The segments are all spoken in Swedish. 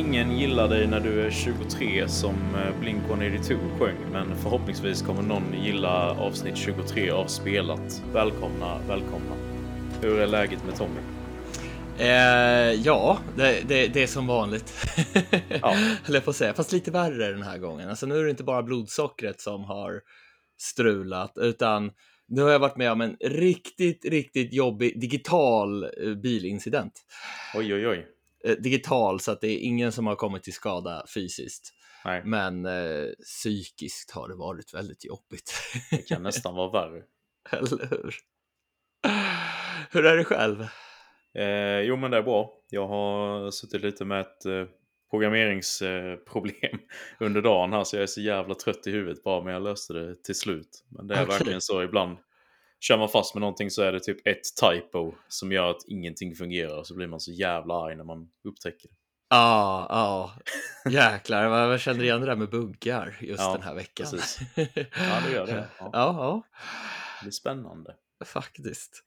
ingen gillar dig när du är 23 som eh, Blink-182 sjöng, men förhoppningsvis kommer någon gilla avsnitt 23 av Spelat. Välkomna, välkomna. Hur är läget med Tommy? Eh, ja, det, det, det, är som vanligt. Ja. Höll på säga, fast lite värre den här gången. Alltså nu är det inte bara blodsockret som har strulat, utan nu har jag varit med om en riktigt, riktigt jobbig digital eh, bilincident. Oj, oj, oj. Eh, digital så att det är ingen som har kommit till skada fysiskt. Nej, Men eh, psykiskt har det varit väldigt jobbigt. det kan nästan vara värre. Eller hur? Hur är det själv? Eh, jo, men det är bra. Jag har suttit lite med ett eh, programmeringsproblem under dagen här, så jag är så jävla trött i huvudet bara, men jag löste det till slut. Men det är Okej. verkligen så ibland. Kör man fast med någonting så är det typ ett typo som gör att ingenting fungerar, så blir man så jävla arg när man upptäcker det. Ja, ja. Jäklar, vad- jag känner igen det där med buggar just Ja, den här veckan. precis. Ja, det gör det. Ja, Ja. ja, Det blir spännande. faktiskt.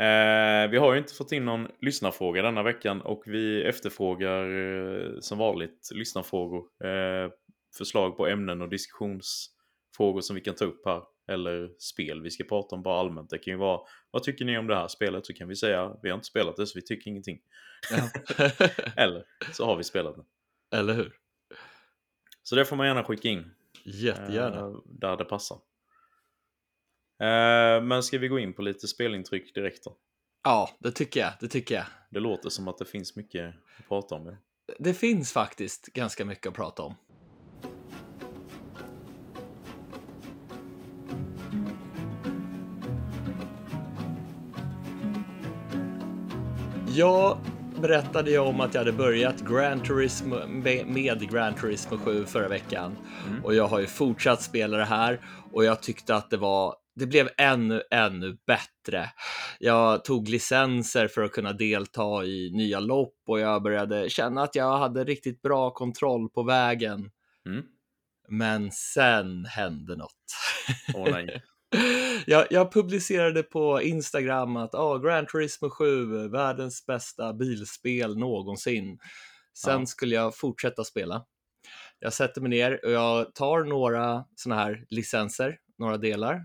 Eh, vi har ju inte fått in någon lyssnarfråga denna veckan och vi efterfrågar eh, som vanligt lyssnarfrågor. Eh, förslag på ämnen och diskussionsfrågor som vi kan ta upp här. Eller spel vi ska prata om bara allmänt. Det kan ju vara, vad tycker ni om det här spelet? Så kan vi säga, vi har inte spelat det så vi tycker ingenting. Ja. Eller så har vi spelat det. Eller hur? Så det får man gärna skicka in. Jättegärna. eh, där det passar. Eh, men ska vi gå in på lite spelintryck direkt då? Ja, det tycker jag. Det tycker jag. Det låter som att det finns mycket att prata om. Ja. Det finns faktiskt ganska mycket att prata om. Jag berättade ju om att jag hade börjat Gran Turismo, med med Gran Turismo 7 förra veckan. Mm. Och jag har ju fortsatt spela det här och jag tyckte att det var det blev ännu, ännu bättre. Jag tog licenser för att kunna delta i nya lopp och jag började känna att jag hade riktigt bra kontroll på vägen. Mm. Men sen hände något. Åh nej. jag, jag publicerade på Instagram att ah, Gran Turismo 7, världens bästa bilspel någonsin. Sen Ja. skulle jag fortsätta spela. Jag sätter mig ner och jag tar några såna här licenser, några delar.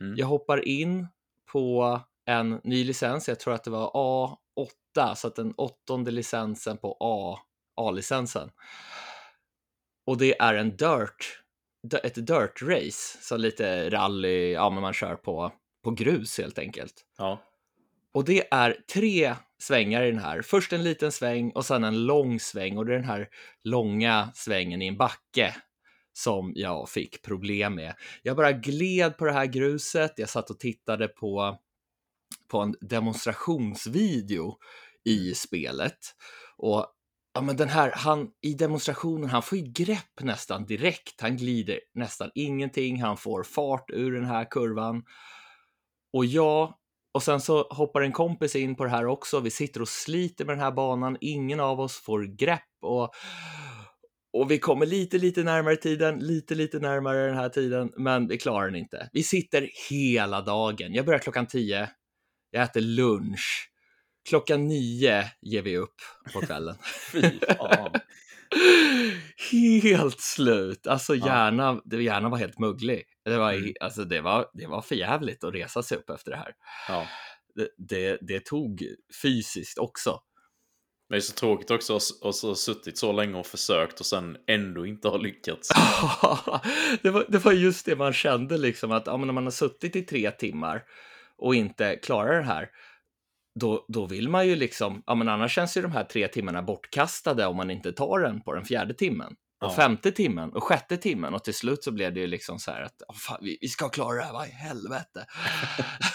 Mm. Jag hoppar in på en ny licens, jag tror att det var A8, så att den åttonde licensen på A, A-licensen. Och det är en dirt, ett dirt race, så lite rally, ja men man kör på, på grus helt enkelt. Ja. Och det är tre svängar i den här. Först en liten sväng och sen en lång sväng och det är den här långa svängen i en backe som jag fick problem med. Jag bara gled på det här gruset. Jag satt och tittade på, på en demonstrationsvideo i spelet och ja, men den här, han i demonstrationen, han får ju grepp nästan direkt. Han glider nästan ingenting. Han får fart ur den här kurvan och jag och sen så hoppar en kompis in på det här också. Vi sitter och sliter med den här banan. Ingen av oss får grepp och, och vi kommer lite, lite närmare tiden, lite, lite närmare den här tiden, men vi klarar den inte. Vi sitter hela dagen. Jag börjar klockan 10. Jag äter lunch. Klockan 9 ger vi upp på kvällen. Fy fan. helt slut. Alltså Ja. hjärnan, det hjärnan var helt mugglig. Det var, Mm. alltså, det var, det var för jävligt att resa sig upp efter det här Ja. det, det, det tog fysiskt också. Det är så tråkigt också att så suttit så länge och försökt och sen ändå inte har lyckats. det, var, det var just det man kände, liksom att ja, men när man har suttit i tre timmar och inte klarar det här, då, då vill man ju liksom, ja men annars känns ju de här tre timmarna bortkastade om man inte tar den på den fjärde timmen. Och Ja. femte timmen och sjätte timmen och till slut så blev det ju liksom så här att "Åh, fan, vi, vi ska klara det här, vad i helvete.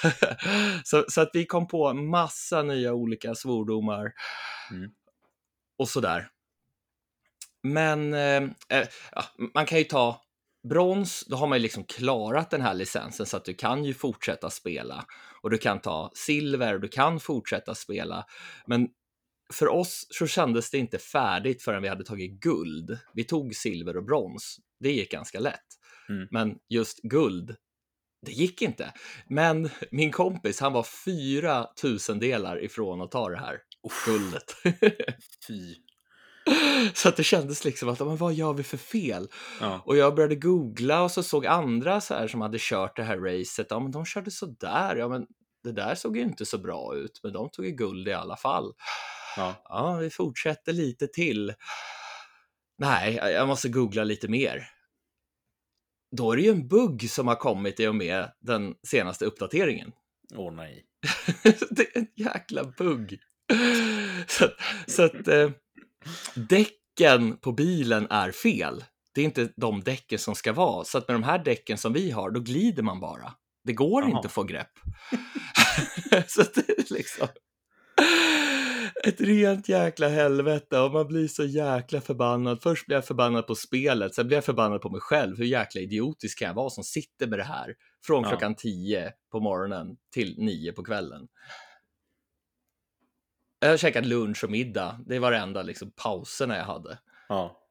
så, så att vi kom på massa nya olika svordomar Mm. och sådär. Men eh, eh, ja, man kan ju ta brons, då har man ju liksom klarat den här licensen så att du kan ju fortsätta spela. Och du kan ta silver och du kan fortsätta spela. Men för oss så kändes det inte färdigt förrän vi hade tagit guld. Vi tog silver och brons. Det gick ganska lätt. Mm. Men just guld, det gick inte. Men min kompis, han var fyra tusendelar ifrån att ta det här guldet. Fy. Så att det kändes liksom att, men vad gör vi för fel? Ja. Och jag började googla och så såg andra så här som hade kört det här racet, ja men de körde så där, ja men det där såg ju inte så bra ut, men de tog ju guld i alla fall. Ja. Ja, vi fortsätter lite till. Nej, jag måste googla lite mer. Då är det ju en bugg som har kommit i och med den senaste uppdateringen. Åh nej. det är en jäkla bugg. Så, så att eh, däcken på bilen är fel. Det är inte de däcken som ska vara. Så att med de här däcken som vi har, då glider man bara. Det går Jaha. inte att få grepp. så det är liksom ett rent jäkla helvete och man blir så jäkla förbannad. Först blir jag förbannad på spelet, sen blir jag förbannad på mig själv. Hur jäkla idiotisk kan jag vara som sitter med det här från Ja. klockan 10 på morgonen till 9 på kvällen. Jag har käkat lunch och middag. Det var det enda liksom, pauserna jag hade. Ja.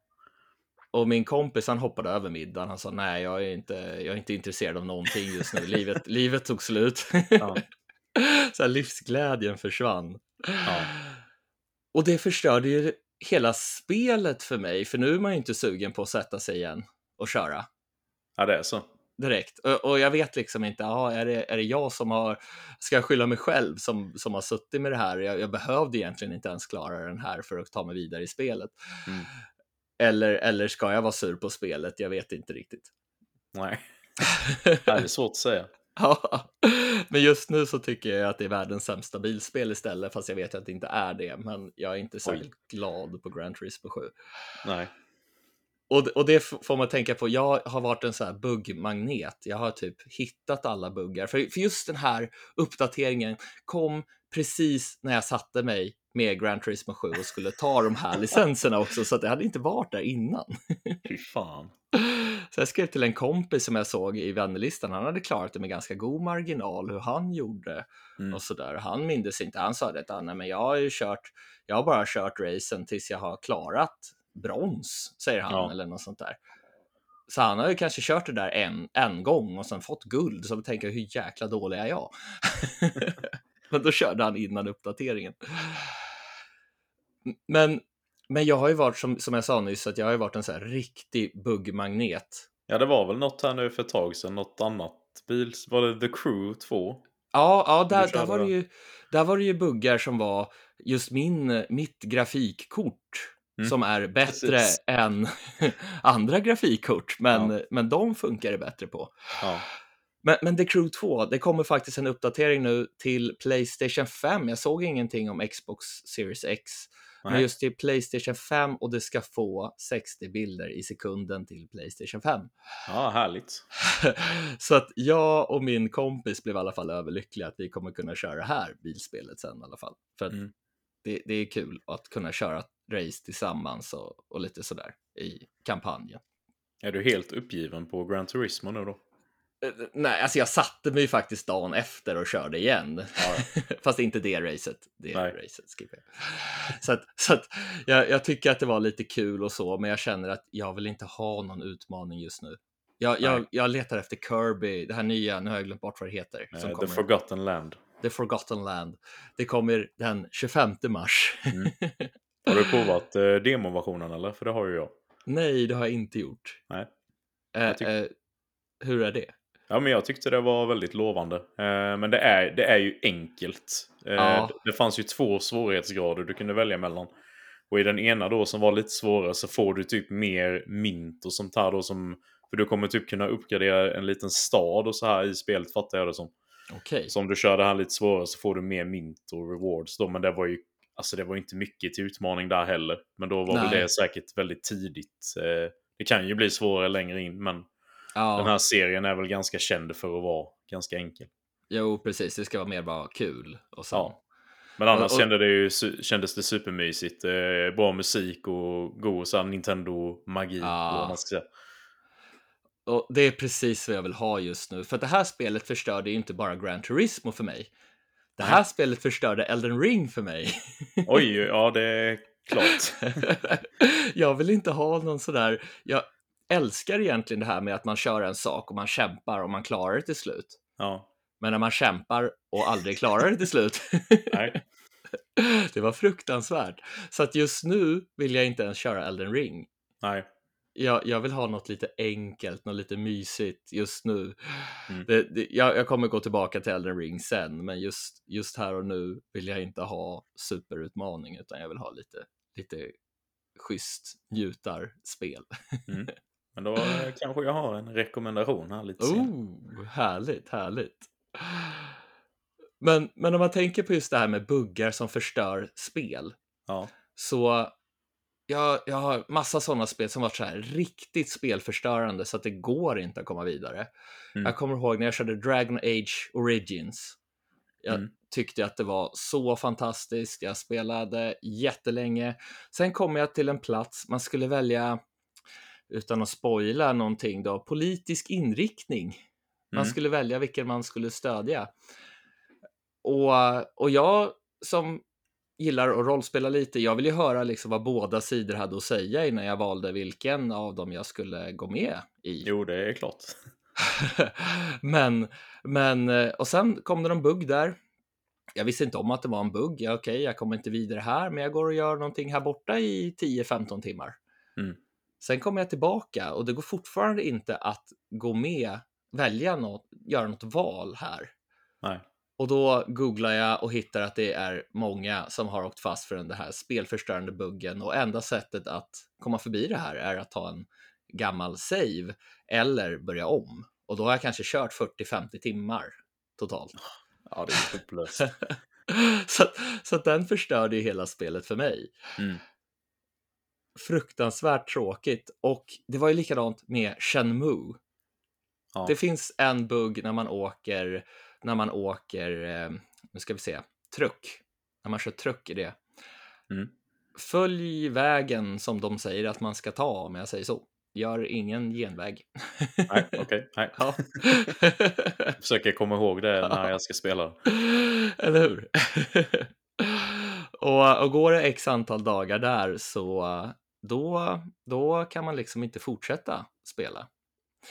Och min kompis han hoppade över middagen. Han sa nej, jag är inte, jag är inte intresserad av någonting just nu. Livet, livet tog slut. Ja. Så här, livsglädjen försvann. Ja. Och det förstörde ju hela spelet för mig, för nu är man ju inte sugen på att sätta sig igen och köra ja, det är så. Direkt. Och, och jag vet liksom inte, ja, är, det, är det jag som har, ska jag skylla mig själv som, som har suttit med det här? Jag, jag behövde egentligen inte ens klara den här för att ta mig vidare i spelet. Mm. Eller, eller ska jag vara sur på spelet? Jag vet inte riktigt. Nej, det är svårt att säga. Ja, men just nu så tycker jag att det är världens sämsta bilspel istället, fast jag vet att det inte är det. Men jag är inte särskilt glad på Grand Turismo 7. Nej. Och, och det får man tänka på. Jag har varit en sån här buggmagnet. Jag har typ hittat alla buggar. För, för just den här uppdateringen kom precis när jag satte mig med Grand Turismo 7 och skulle ta de här licenserna också, så att det hade inte varit där innan. Fy fan. Så jag skrev till en kompis som jag såg i vännerlistan. Han hade klarat det med ganska god marginal hur han gjorde Mm. och så där. Han mindes inte. Han sa det att "Ah, nej, men jag har ju kört. Jag har bara kört racen tills jag har klarat brons, säger han Ja. eller något sånt där. Så han har ju kanske kört det där en, en gång och sen fått guld. Så tänker jag hur jäkla dålig är jag? men då körde han innan uppdateringen. Men, men jag har ju varit som, som jag sa nyss att jag har ju varit en sån här riktig buggmagnet. Ja, det var väl något här nu för ett tag sedan. Något annat bil. Var det The Crew 2? Ja, ja där, där, var det ju, där var det ju buggar som var just min, mitt grafikkort Mm. som är bättre Precis. än andra grafikkort, men, Ja. men de funkar det bättre på. Ja. Men, men The Crew 2, det kommer faktiskt en uppdatering nu till Playstation 5. Jag såg ingenting om Xbox Series X, men Nej. just till Playstation 5 och det ska få 60 bilder i sekunden till Playstation 5. ja, härligt. Så att jag och min kompis blev i alla fall överlyckliga att vi kommer kunna köra det här bilspelet sen i alla fall. För Mm. det, det är kul att kunna köra race tillsammans och, och lite sådär i kampanjen. Är du helt uppgiven på Gran Turismo nu då? Eh, Nej, alltså jag satte mig faktiskt dagen efter och körde igen. Ja, Fast inte det racet. Det Nej. racet skippar jag. Så att, så att jag, jag tycker att det var lite kul och så, men jag känner att jag vill inte ha någon utmaning just nu. Jag, jag, Nej. jag letar efter Kirby, det här nya, nu har jag glömt bort vad det heter. Som kommer, The Forgotten Land. The Forgotten Land. Det kommer den 25 mars. Mm. Har du provat eh, demoversionen eller? För det har ju jag. Nej, det har jag inte gjort. Nej. Eh, tyck- eh, hur är det? Ja, men jag tyckte det var väldigt lovande. Eh, men det är, det är ju enkelt. Eh, Ja. Det fanns ju två svårighetsgrader du kunde välja mellan. Och i den ena då som var lite svårare så får du typ mer mint och sånt här då som... För du kommer typ kunna uppgradera en liten stad och så här i spelet fattar jag det som. Okej. Så om du kör det här lite svårare så får du mer mint och rewards då. Men det var ju alltså det var inte mycket till utmaning där heller. Men då var väl Nej. det säkert väldigt tidigt. Eh, det kan ju bli svårare längre in men Ja, den här serien är väl ganska känd för att vara ganska enkel. jo, precis. Det ska vara mer bara kul. Och sen, Ja. Men annars Och- och- kände det ju, kändes det supermysigt. Eh, bra musik och god Nintendo-magi. Ja. Och det är precis vad jag vill ha just nu. För att det här spelet förstörde ju inte bara Gran Turismo för mig. Det här spelet förstörde Elden Ring för mig. Oj, ja det är klart. jag vill inte ha någon sådär... Jag älskar egentligen det här med att man kör en sak och man kämpar och man klarar det till slut. Ja, Men när man kämpar och aldrig klarar det till slut, nej. det var fruktansvärt. Så att just nu vill jag inte ens köra Elden ring. Nej. Jag, jag vill ha något lite enkelt, något lite mysigt just nu. Mm. Det, det, jag, jag kommer gå tillbaka till Elden ring sen, men just, just här och nu vill jag inte ha superutmaning, utan jag vill ha lite, lite schysst njutarspel. Mm. Men då kanske jag har en rekommendation här lite senare. Oh, härligt, härligt. Men, men om man tänker på just det här med buggar som förstör spel, Ja. så jag, jag har massa sådana spel som varit så här riktigt spelförstörande så att det går inte att komma vidare. Mm. Jag kommer ihåg när jag körde Dragon Age Origins. Jag Mm. tyckte att det var så fantastiskt. Jag spelade jättelänge. Sen kom jag till en plats man skulle välja, utan att spoila någonting då, politisk inriktning. Man Mm. skulle välja vilken man skulle stödja. Och, och jag som gillar att rollspela lite, jag vill ju höra liksom vad båda sidor hade att säga innan jag valde vilken av dem jag skulle gå med i. Jo, det är klart. men, men, eh, och sen kom det någon bugg där. Jag visste inte om att det var en bugg. Ja, Okej, jag kommer inte vidare här, men jag går och gör någonting här borta i 10-15 timmar. Mm. Sen kommer jag tillbaka och det går fortfarande inte att gå med, välja något, göra något val här. Nej. Och då googlar jag och hittar att det är många som har åkt fast för den här spelförstörande buggen och enda sättet att komma förbi det här är att ta en gammal save eller börja om. Och då har jag kanske kört 40-50 timmar totalt. Ja, det är hopplöst. så, så den förstörde ju hela spelet för mig. Mm. Fruktansvärt tråkigt. Och det var ju likadant med Shenmue. Ja. Det finns en bugg när man åker, när man åker, eh, nu ska vi se, truck. När man kör truck i det. Mm. Följ vägen som de säger att man ska ta, om jag säger så. Gör ingen genväg. Nej, okej. Nej. Ja. Jag försöker komma ihåg det när jag ska spela. Eller hur? och, och går det x antal dagar där så då, då kan man liksom inte fortsätta spela.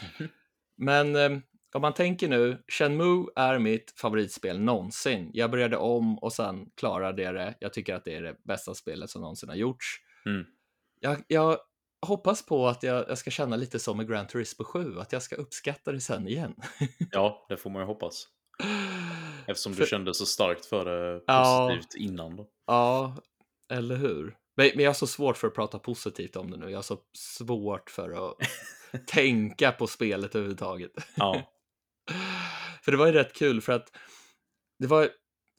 Mhm. Men eh, om man tänker nu, Shenmue är mitt favoritspel någonsin. Jag började om och sen klarade jag det. Jag tycker att det är det bästa spelet som någonsin har gjorts. Mm. Jag, jag hoppas på att jag, jag ska känna lite som med Gran Turismo 7, att jag ska uppskatta det sen igen. Ja, det får man ju hoppas. Eftersom du För- kände så starkt för det Ja. positivt innan då. Ja, eller hur? Men men jag har så svårt för att prata positivt om det nu. Jag har så svårt för att tänka på spelet överhuvudtaget. Ja. För det var ju rätt kul för att det var,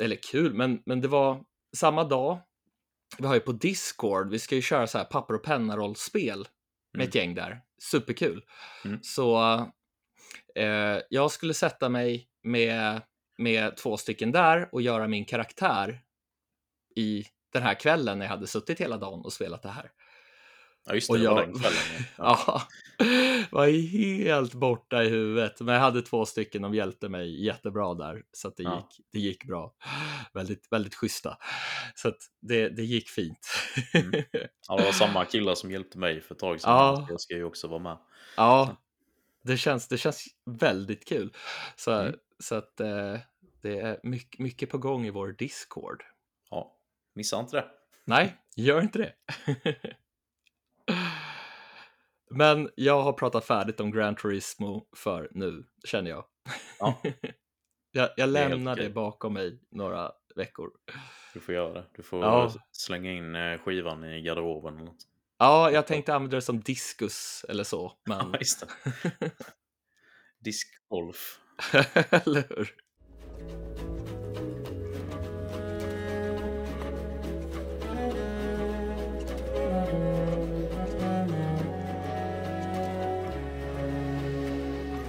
eller kul, men, men det var samma dag. Vi har ju på Discord, vi ska ju köra så här papper och penna-rollspel med Mm. ett gäng där. Superkul. Mm. Så eh, jag skulle sätta mig med, med två stycken där och göra min karaktär i den här kvällen när jag hade suttit hela dagen och spelat det här. Ja, just det. Och det var jag- den kvällen. Ja. Ja, var helt borta i huvudet. Men jag hade två stycken, de hjälpte mig jättebra där. Så det, Ja. gick, det gick bra. Väldigt, väldigt schyssta. Så det, det gick fint. Mm. Ja, det var samma killar som hjälpte mig för ett tag sedan. Ja. Jag ska ju också vara med. ja, det känns, det känns väldigt kul. Så, Mm. så att eh, det är mycket, mycket på gång i vår Discord. Ja, missa inte det. Nej, gör inte det. Men jag har pratat färdigt om Gran Turismo för nu, känner jag. Ja. jag, jag Det lämnar det okej. bakom mig några veckor. Du får göra det. Du får Ja. slänga in eh, skivan i garderoben eller något. Ja, jag tänkte använda det som diskus eller så, men Ja, just det. Diskgolf. eller hur?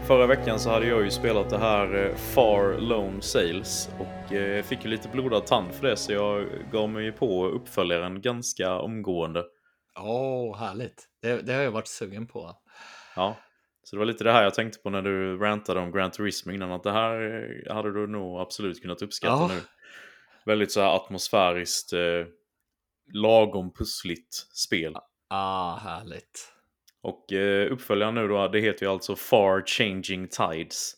Förra veckan så hade jag ju spelat det här eh, Far Lone Sales och eh, fick ju lite blodad tand för det så jag gav mig ju på uppföljaren ganska omgående. Åh, härligt. Det, det har jag varit sugen på. Ja, så det var lite det här jag tänkte på när du rantade om Gran Turismo innan att det här eh, hade du nog absolut kunnat uppskatta Ja. nu. Väldigt så här atmosfäriskt, eh, lagom pussligt spel. Ah, härligt. Och eh, uppföljaren nu då, det heter ju alltså Far Changing Tides.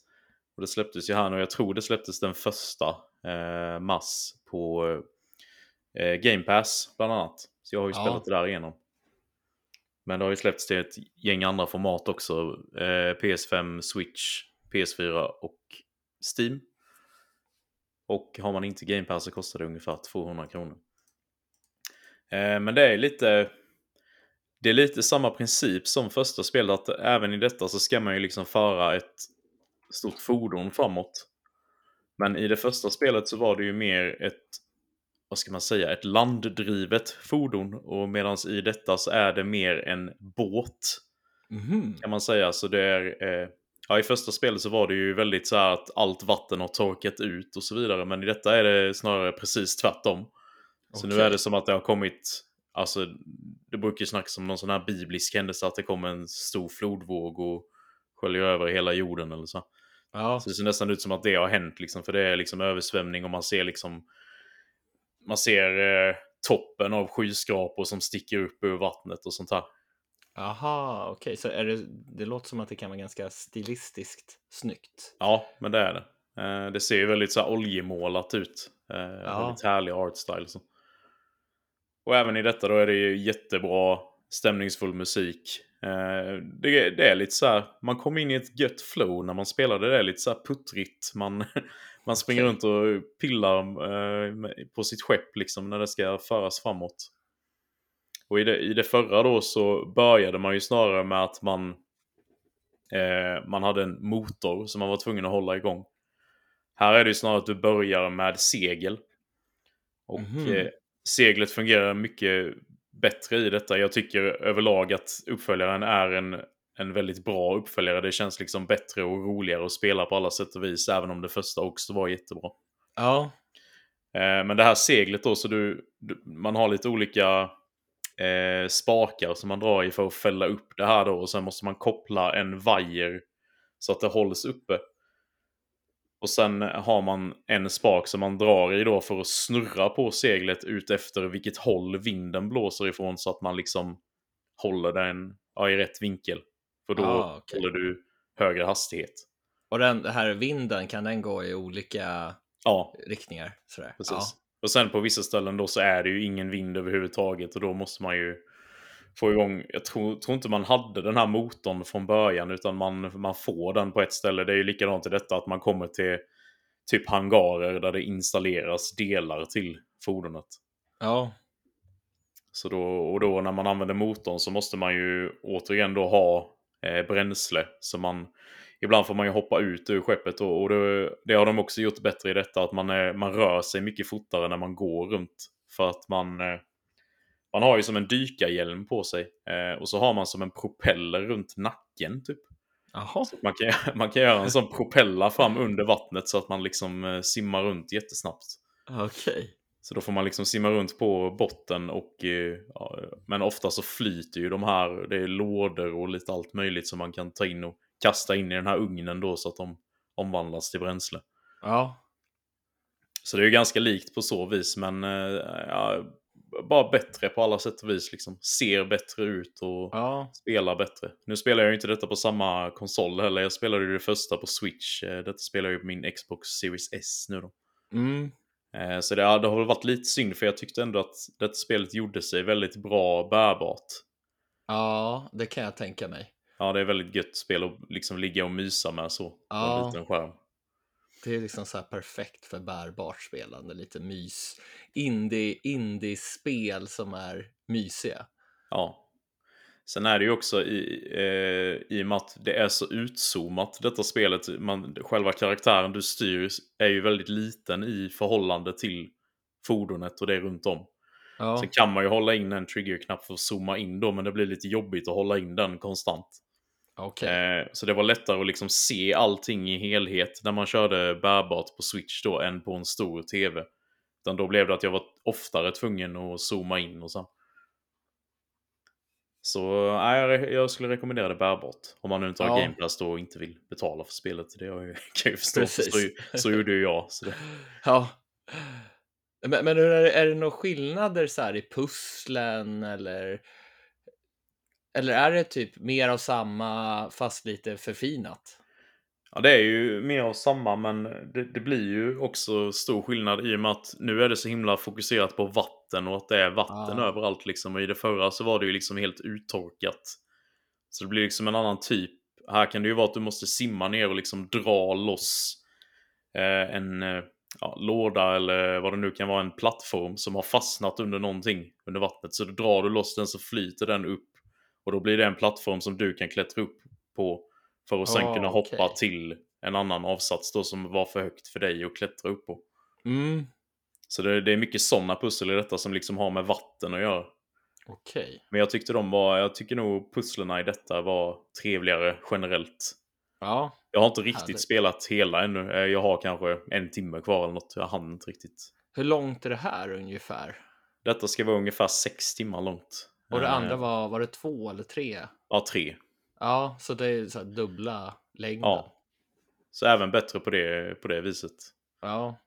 Och det släpptes ju här nu, jag tror det släpptes den första eh, mars på eh, Game Pass bland annat. Så jag har ju Ja. spelat det där igenom. Men det har ju släppts till ett gäng andra format också. Eh, PS5, Switch, PS4 och Steam. Och har man inte Game Pass så kostar det ungefär 200 kronor. Eh, men det är lite... Det är lite samma princip som första spelet. Att även i detta så ska man ju liksom föra ett stort fordon framåt. Men i det första spelet så var det ju mer ett, vad ska man säga, ett landdrivet fordon. Och medan i detta så är det mer en båt Mhm. kan man säga. Så det är, eh, ja, I första spelet så var det ju väldigt så här att allt vatten har torkat ut och så vidare. Men i detta är det snarare precis tvärtom. Så nu är det som att det har kommit, alltså det brukar ju snackas om någon sån här biblisk händelse att det kommer en stor flodvåg och sköljer över hela jorden eller så. Ja. Så det ser nästan ut som att det har hänt liksom, för det är liksom översvämning och man ser liksom man ser eh, toppen av skyskrapor som sticker upp ur vattnet och sånt här. Aha, okej, så är det, det låter som att det kan vara ganska stilistiskt snyggt. Ja, men det är det. Eh, det ser ju väldigt så här oljemålat ut. Eh, Väldigt härlig art style. Och även i detta då är det ju jättebra stämningsfull musik. Eh, det, det är lite så här, man kommer in i ett gött flow när man spelar det. Det är lite så här puttrigt. Man, man springer Okej. runt och pillar eh, på sitt skepp liksom när det ska föras framåt. Och i det, i det förra då så började man ju snarare med att man eh, man hade en motor som man var tvungen att hålla igång. Här är det ju snarare att du börjar med segel. Och Mhm. eh, seglet fungerar mycket bättre i detta. Jag tycker överlag att uppföljaren är en, en väldigt bra uppföljare. Det känns liksom bättre och roligare att spela på alla sätt och vis, även om det första också var jättebra. Ja, Eh, men det här seglet då, så du, du man har lite olika eh, spakar som man drar i för att fälla upp det här då. Och sen måste man koppla en vajer så att det hålls uppe. Och sen har man en spak som man drar i då för att snurra på seglet ut efter vilket håll vinden blåser ifrån så att man liksom håller den ja, i rätt vinkel. För då Ah, okej. håller du högre hastighet. och den den här vinden, kan den gå i olika Ja, riktningar? Sådär. Precis. Ja. Och sen på vissa ställen då så är det ju ingen vind överhuvudtaget och då måste man ju få igång, jag tror, tror inte man hade den här motorn från början utan man, man får den på ett ställe. Det är ju likadant i detta att man kommer till typ hangarer där det installeras delar till fordonet. ja. Så då, och då när man använder motorn så måste man ju återigen då ha eh, bränsle. Så man, ibland får man ju hoppa ut ur skeppet och, och det, det har de också gjort bättre i detta. Att man, är, man rör sig mycket fortare när man går runt. För att man, eh, man har ju som en dykarhjälm på sig. Eh, och så har man som en propeller runt nacken typ. Man, kan, man kan göra en sån propella fram under vattnet så att man liksom eh, simmar runt jättesnabbt. Okej. Så då får man liksom simma runt på botten och... eh, Ja, men ofta så flyter ju de här, det är lådor och lite allt möjligt som man kan ta in och kasta in i den här ugnen då så att de omvandlas till bränsle. Ja. Så det är ju ganska likt på så vis men ja, bara bättre på alla sätt och vis liksom. Ser bättre ut och Ja. spelar bättre. Nu spelar jag ju inte detta på samma konsol heller. Jag spelade ju det första på Switch. Eh, Detta spelar jag ju på min Xbox Series S nu då. Mm. Eh, Så det, det har väl varit lite synd för jag tyckte ändå att det spelet gjorde sig väldigt bra bärbart. Ja, det kan jag tänka mig. Ja, det är väldigt gött spel att liksom ligga och mysa med så. På Ja. en liten skärm. Det är liksom så här perfekt för bärbart spelande, lite mys. Indie, indie-spel som är mysiga. Ja. Sen är det ju också i, eh, i och med att det är så utzoomat detta spelet. Man, själva karaktären du styr är ju väldigt liten i förhållande till fordonet och det runt om. Ja, Sen kan man ju hålla in en triggerknapp för att zooma in då, men det blir lite jobbigt att hålla in den konstant. Okej. Eh, så det var lättare att liksom se allting i helhet när man körde bärbart på Switch då än på en stor TV. Utan då blev det att jag var oftare tvungen att zooma in och så. Så nej, jag, skulle rekommendera det bärbart. Om man nu inte har Ja. Game Pass då och inte vill betala för spelet. Det jag, kan jag ju förstå. Så, så gjorde ju jag. Så det, Ja. Men, men är, det, är det några skillnader så här i pusslen eller? Eller är det typ mer av samma fast lite förfinat? Ja, det är ju mer av samma, men det, det blir ju också stor skillnad i och med att nu är det så himla fokuserat på vatten och att det är vatten Ah. överallt liksom. Och i det förra så var det ju liksom helt uttorkat. Så det blir liksom en annan typ. Här kan det ju vara att du måste simma ner och liksom dra loss eh, en eh, ja, låda eller vad det nu kan vara, en plattform som har fastnat under någonting under vattnet. Så drar du loss den så flyter den upp. Och då blir det en plattform som du kan klättra upp på för att sen Ah, kunna hoppa okej. till en annan avsats då som var för högt för dig att klättra upp på. Mm, Så det, det är mycket sådana pussel i detta som liksom har med vatten att göra. okej. Men jag tyckte de var, jag tycker nog pusslerna i detta var trevligare generellt. Ja, Jag har inte riktigt Härligt. spelat hela ännu. Eh, Jag har kanske en timme kvar eller något. Jag hann inte riktigt. hur långt är det här ungefär? Detta ska vara ungefär sex timmar långt. Och det Eh, andra var, var det två eller tre? Ja, tre. Ja, så det är så här dubbla längden. Ja. Så även bättre på det, på det viset. ja.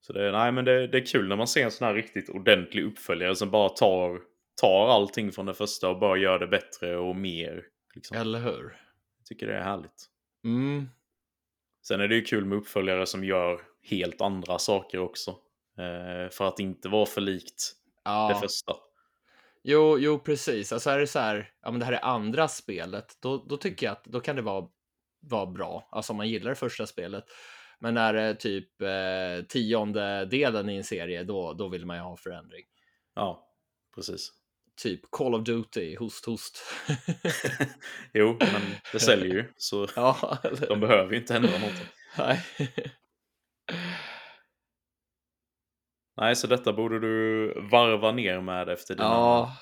Så det, nej, men det, det är kul när man ser en sån här riktigt ordentlig uppföljare som bara tar, tar allting från det första och bara gör det bättre och mer. Liksom. Eller hur? Jag tycker det är härligt. Mm. Sen är det ju kul med uppföljare som gör helt andra saker också. Eh, för att inte vara för likt det Ja, första. Jo, jo, precis. Alltså är det så här, ja men det här är andra spelet, då, då tycker jag att då kan det vara, vara bra. Alltså om man gillar det första spelet. Men när det är typ eh, tionde delen i en serie, då, då vill man ju ha förändring. Ja, precis. Typ Call of Duty, host, host. jo, men det säljer ju. Så ja, eller? de behöver ju inte ändra någonting. Nej. Nej, så detta borde du varva ner med efter dina ja,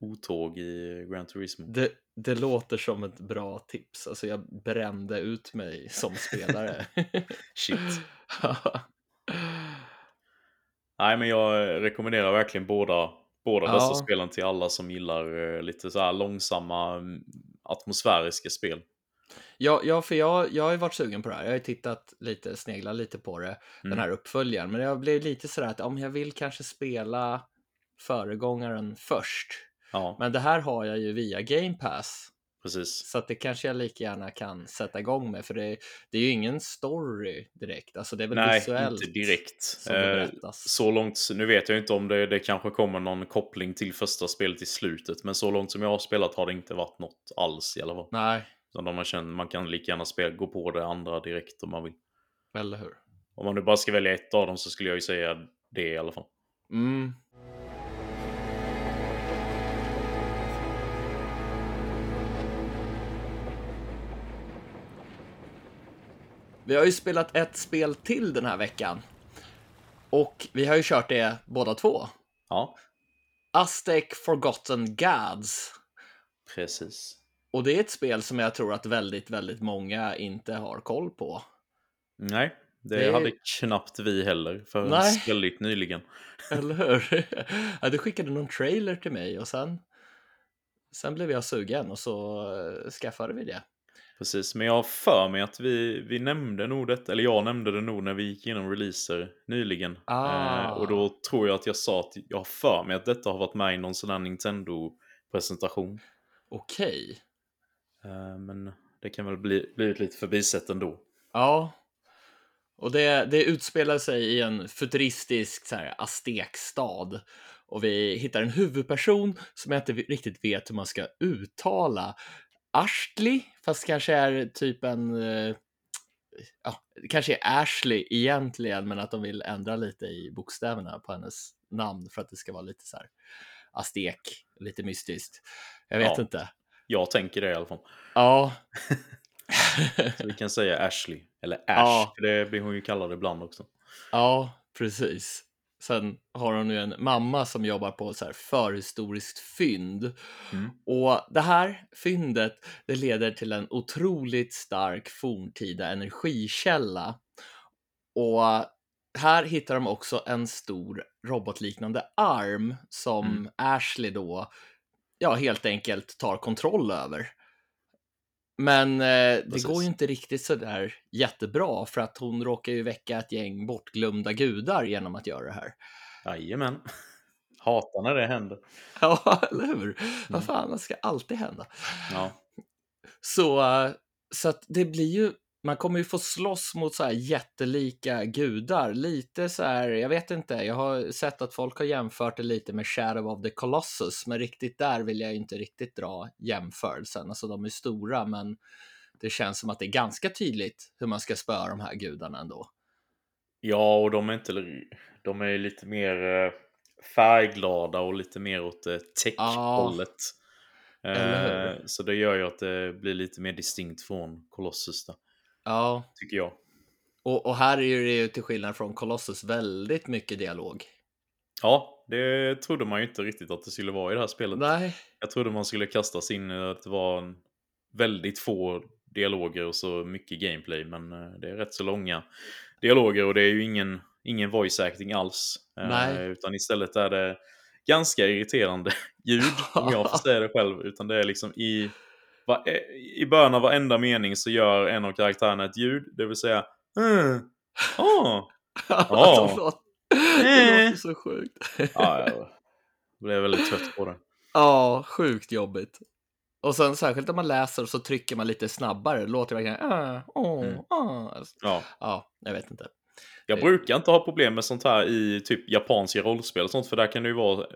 otåg i Gran Turismo. det, det låter som ett bra tips. Alltså jag brände ut mig som spelare. Shit. Nej, men jag rekommenderar verkligen båda, båda Ja. dessa spelen till alla som gillar eh, lite så här långsamma mm, atmosfäriska spel. Ja, ja för jag, jag har ju varit sugen på det här. Jag har ju tittat lite, sneglat lite på det, den Mm. här uppföljaren. Men jag blev lite sådär att om jag vill kanske spela föregångaren först. Ja, Men det här har jag ju via Game Pass. precis. Så att det kanske jag lika gärna kan sätta igång med. För det, det är ju ingen story direkt. Alltså det är väl Nej, visuellt inte direkt. Eh, så långt, nu vet jag inte om det, det kanske kommer någon koppling till första spelet i slutet, men så långt som jag har spelat har det inte varit något alls i alla fall. Nej, Utan har känt, man kan lika gärna spela, gå på det andra direkt om man vill. eller hur? Om man nu bara ska välja ett av dem så skulle jag ju säga det i alla fall. Mm. Vi har ju spelat ett spel till den här veckan. Och vi har ju kört det båda två. Ja, Aztec Forgotten Gods. precis. Och det är ett spel som jag tror att väldigt, väldigt många inte har koll på. Nej, det, Det- hade knappt vi heller förrän Nej. väldigt nyligen. Eller hur? ja, du skickade någon trailer till mig och sen, sen blev jag sugen och så eh, skaffade vi det. Precis, men jag har för mig att vi, vi nämnde nog det, eller jag nämnde det nog när vi gick igenom releaser nyligen. Ah. Eh, och då tror jag att jag sa att jag har för mig att detta har varit med i någon sån här Nintendo-presentation. Okej. Eh, men det kan väl bli, blivit lite förbisett ändå. Ja. Och det, det utspelar sig i en futuristisk så här, aztekstad. Och vi hittar en huvudperson som jag inte riktigt vet hur man ska uttala. Ashley, fast kanske är typ en... eh, Ja, det kanske är Ashley egentligen, men att de vill ändra lite i bokstäverna på hennes namn för att det ska vara lite så här aztek, lite mystiskt. Jag vet Ja. inte. Jag tänker det i alla fall. Ja. Så vi kan säga Ashley, eller Ash, Ja. för det blir hon ju kallad ibland också. Ja, precis. Sen har hon ju en mamma som jobbar på så här förhistoriskt fynd. Mm. Och det här fyndet, det leder till en otroligt stark forntida energikälla. Och här hittar de också en stor robotliknande arm som Mm. Ashley då, ja, helt enkelt tar kontroll över. Men eh, det Precis. går ju inte riktigt så där jättebra för att hon råkar ju väcka ett gäng bortglömda gudar genom att göra det här. Jajamän. Hatar när det händer. Ja, eller hur? Mm. Vad fan, det ska alltid hända. Ja, Så, eh, så att det blir ju man kommer ju få slåss mot så här jättelika gudar. Lite så här, jag vet inte, jag har sett att folk har jämfört det lite med Shadow of the Colossus, men riktigt där vill jag inte riktigt dra jämförelsen. Alltså de är stora, men det känns som att det är ganska tydligt hur man ska spöa de här gudarna ändå. Ja, och de är inte, de är lite mer eh, färgglada och lite mer åt eh, tech-hållet. Hur? Eh, Så det gör ju att det blir lite mer distinkt från Colossus där, Ja, tycker jag. och, och här är det ju till skillnad från Colossus väldigt mycket dialog. Ja, det trodde man ju inte riktigt att det skulle vara i det här spelet. Nej, Jag trodde man skulle kastas in att det var en väldigt få dialoger och så mycket gameplay, men eh, det är rätt så långa dialoger och det är ju ingen, ingen voice acting alls. Eh, Nej. Utan istället är det ganska irriterande ljud, om jag får säga det själv. Utan det är liksom i, va, i början av varenda mening så gör en av karaktärerna ett ljud, det vill säga mm, ah, Ja. det, låter, det låter så sjukt. ja, jag blev väldigt trött på det. Ja, sjukt jobbigt. Och sen särskilt om man läser så trycker man lite snabbare, det låter verkligen äh, åh, Mm. ah. Ja. Ja, jag vet inte. Jag brukar inte ha problem med sånt här i typ japanska rollspel och sånt, för där kan det ju vara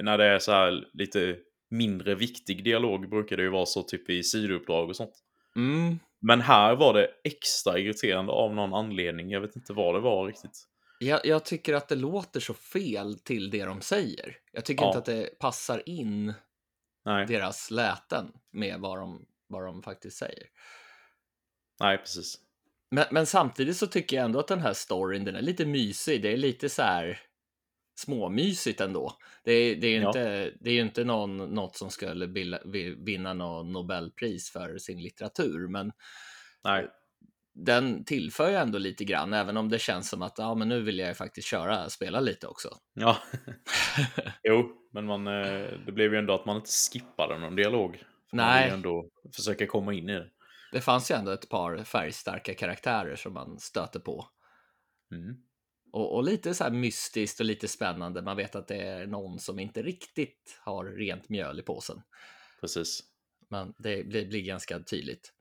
när det är så här lite mindre viktig dialog brukar det ju vara så typ i sidouppdrag och sånt. Mm. Men här var det extra irriterande av någon anledning. Jag vet inte vad det var riktigt. Jag, jag tycker att det låter så fel till det de säger. Jag tycker Ja. inte att det passar in Nej, deras läten med vad de, vad de faktiskt säger. nej precis. Men, men samtidigt så tycker jag ändå att den här storyn, den är lite mysig. Det är lite så här småmysigt ändå. Det är, det är ju Ja. inte, det är inte någon, något som skulle bilda, vinna någon Nobelpris för sin litteratur, men Nej, den tillför ju ändå lite grann, även om det känns som att ja, men nu vill jag ju faktiskt köra, spela lite också. ja. jo, men man, eh, det blev ju ändå att man inte skippade någon dialog. För Man Nej. ju ändå försöka komma in i det. Det fanns ju ändå ett par färgstarka karaktärer som man stöter på. Mm. Och, och lite så här mystiskt och lite spännande. Man vet att det är någon som inte riktigt har rent mjöl i påsen. Precis. Men det blir, blir ganska tydligt.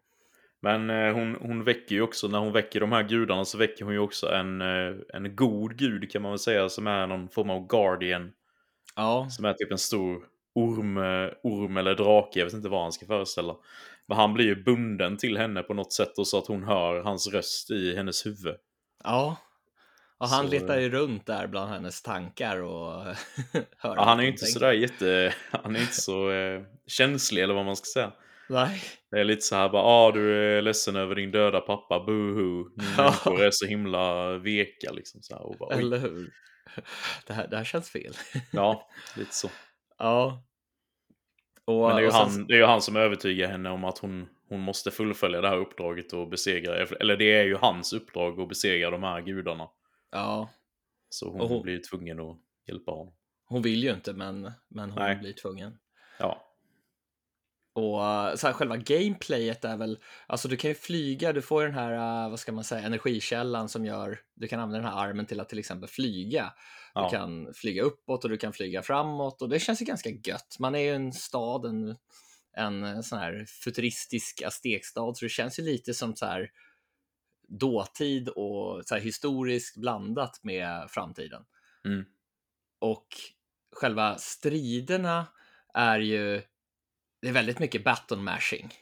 Men eh, hon, hon väcker ju också, när hon väcker de här gudarna så väcker hon ju också en, eh, en god gud kan man väl säga, som är någon form av guardian. Ja, Som är typ en stor orm, eh, orm eller drake, jag vet inte vad han ska föreställa. Men han blir ju bunden till henne på något sätt och så att hon hör hans röst i hennes huvud. ja. Och han Så- letar ju runt där bland hennes tankar och hör. Ja, han är ju inte sådär jätte... Han är inte så eh, känslig eller vad man ska säga. Nej. Det är lite så här bara, ah, du är ledsen över din döda pappa, boohoo. Ja. människor är så himla veka liksom. Så här, och bara, oj. Eller hur? Det här, det här känns fel. Ja, lite så. Ja. Och, Men det är, ju sen- han, det är han som övertygar henne om att hon, hon måste fullfölja det här uppdraget och besegra, eller det är ju hans uppdrag att besegra de här gudarna. Ja, Så hon, Och hon- blir tvungen att hjälpa honom. hon vill ju inte, men, men hon Nej. blir tvungen. Ja, Och eh, så här, själva gameplayet är väl, alltså du kan ju flyga, du får den här, eh, vad ska man säga, energikällan som gör, du kan använda den här armen till att till exempel flyga. ja. Du kan flyga uppåt och du kan flyga framåt och det känns ju ganska gött. Man är ju en stad, en, en sån här futuristisk aztekstad, så det känns ju lite som så här dåtid och så här historiskt blandat med framtiden. Mm. Och själva striderna är ju, det är väldigt mycket baton mashing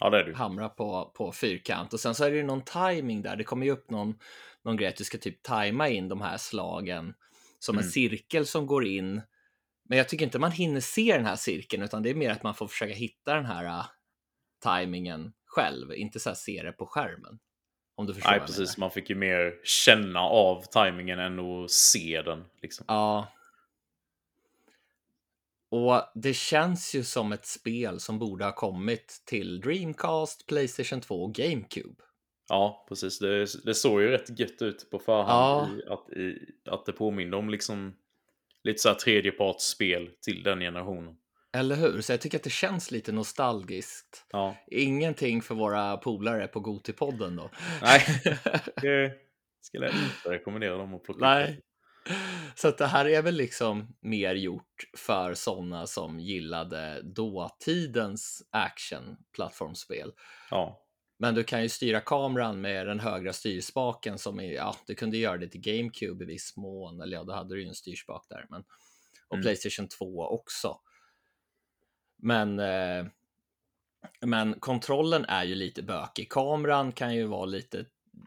ja det är du. hamra på, på fyrkant och sen så är det ju någon timing där. Det kommer ju upp någon, någon grej att du ska typ tajma in de här slagen som en Mm. cirkel som går in. Men jag tycker inte man hinner se den här cirkeln utan det är mer att man får försöka hitta den här uh, tajmingen själv, inte så här se det på skärmen. Om du förstår Nej, precis. Man fick ju mer känna av tajmingen än att se den. Liksom. Ja. Och det känns ju som ett spel som borde ha kommit till Dreamcast, Playstation 2 och GameCube. Ja, precis. Det, det såg ju rätt gött ut på förhand. I, att, i, att det påminner om liksom lite så här tredjepartsspel till den generationen. Eller hur? Så jag tycker att det känns lite nostalgiskt. Ja, Ingenting för våra polare på Gotipodden då. Nej. det skulle jag inte rekommendera dem att plocka upp. Nej. Så att det här är väl liksom mer gjort för sådana som gillade dåtidens action-plattformsspel. Ja, Men du kan ju styra kameran med den högra styrspaken som är, ja, du kunde göra det till GameCube i viss mån, eller ja, då hade du ju en styrspak där, men och Mm. Playstation 2 också. Men, eh, men kontrollen är ju lite bökig. Kameran kan ju vara lite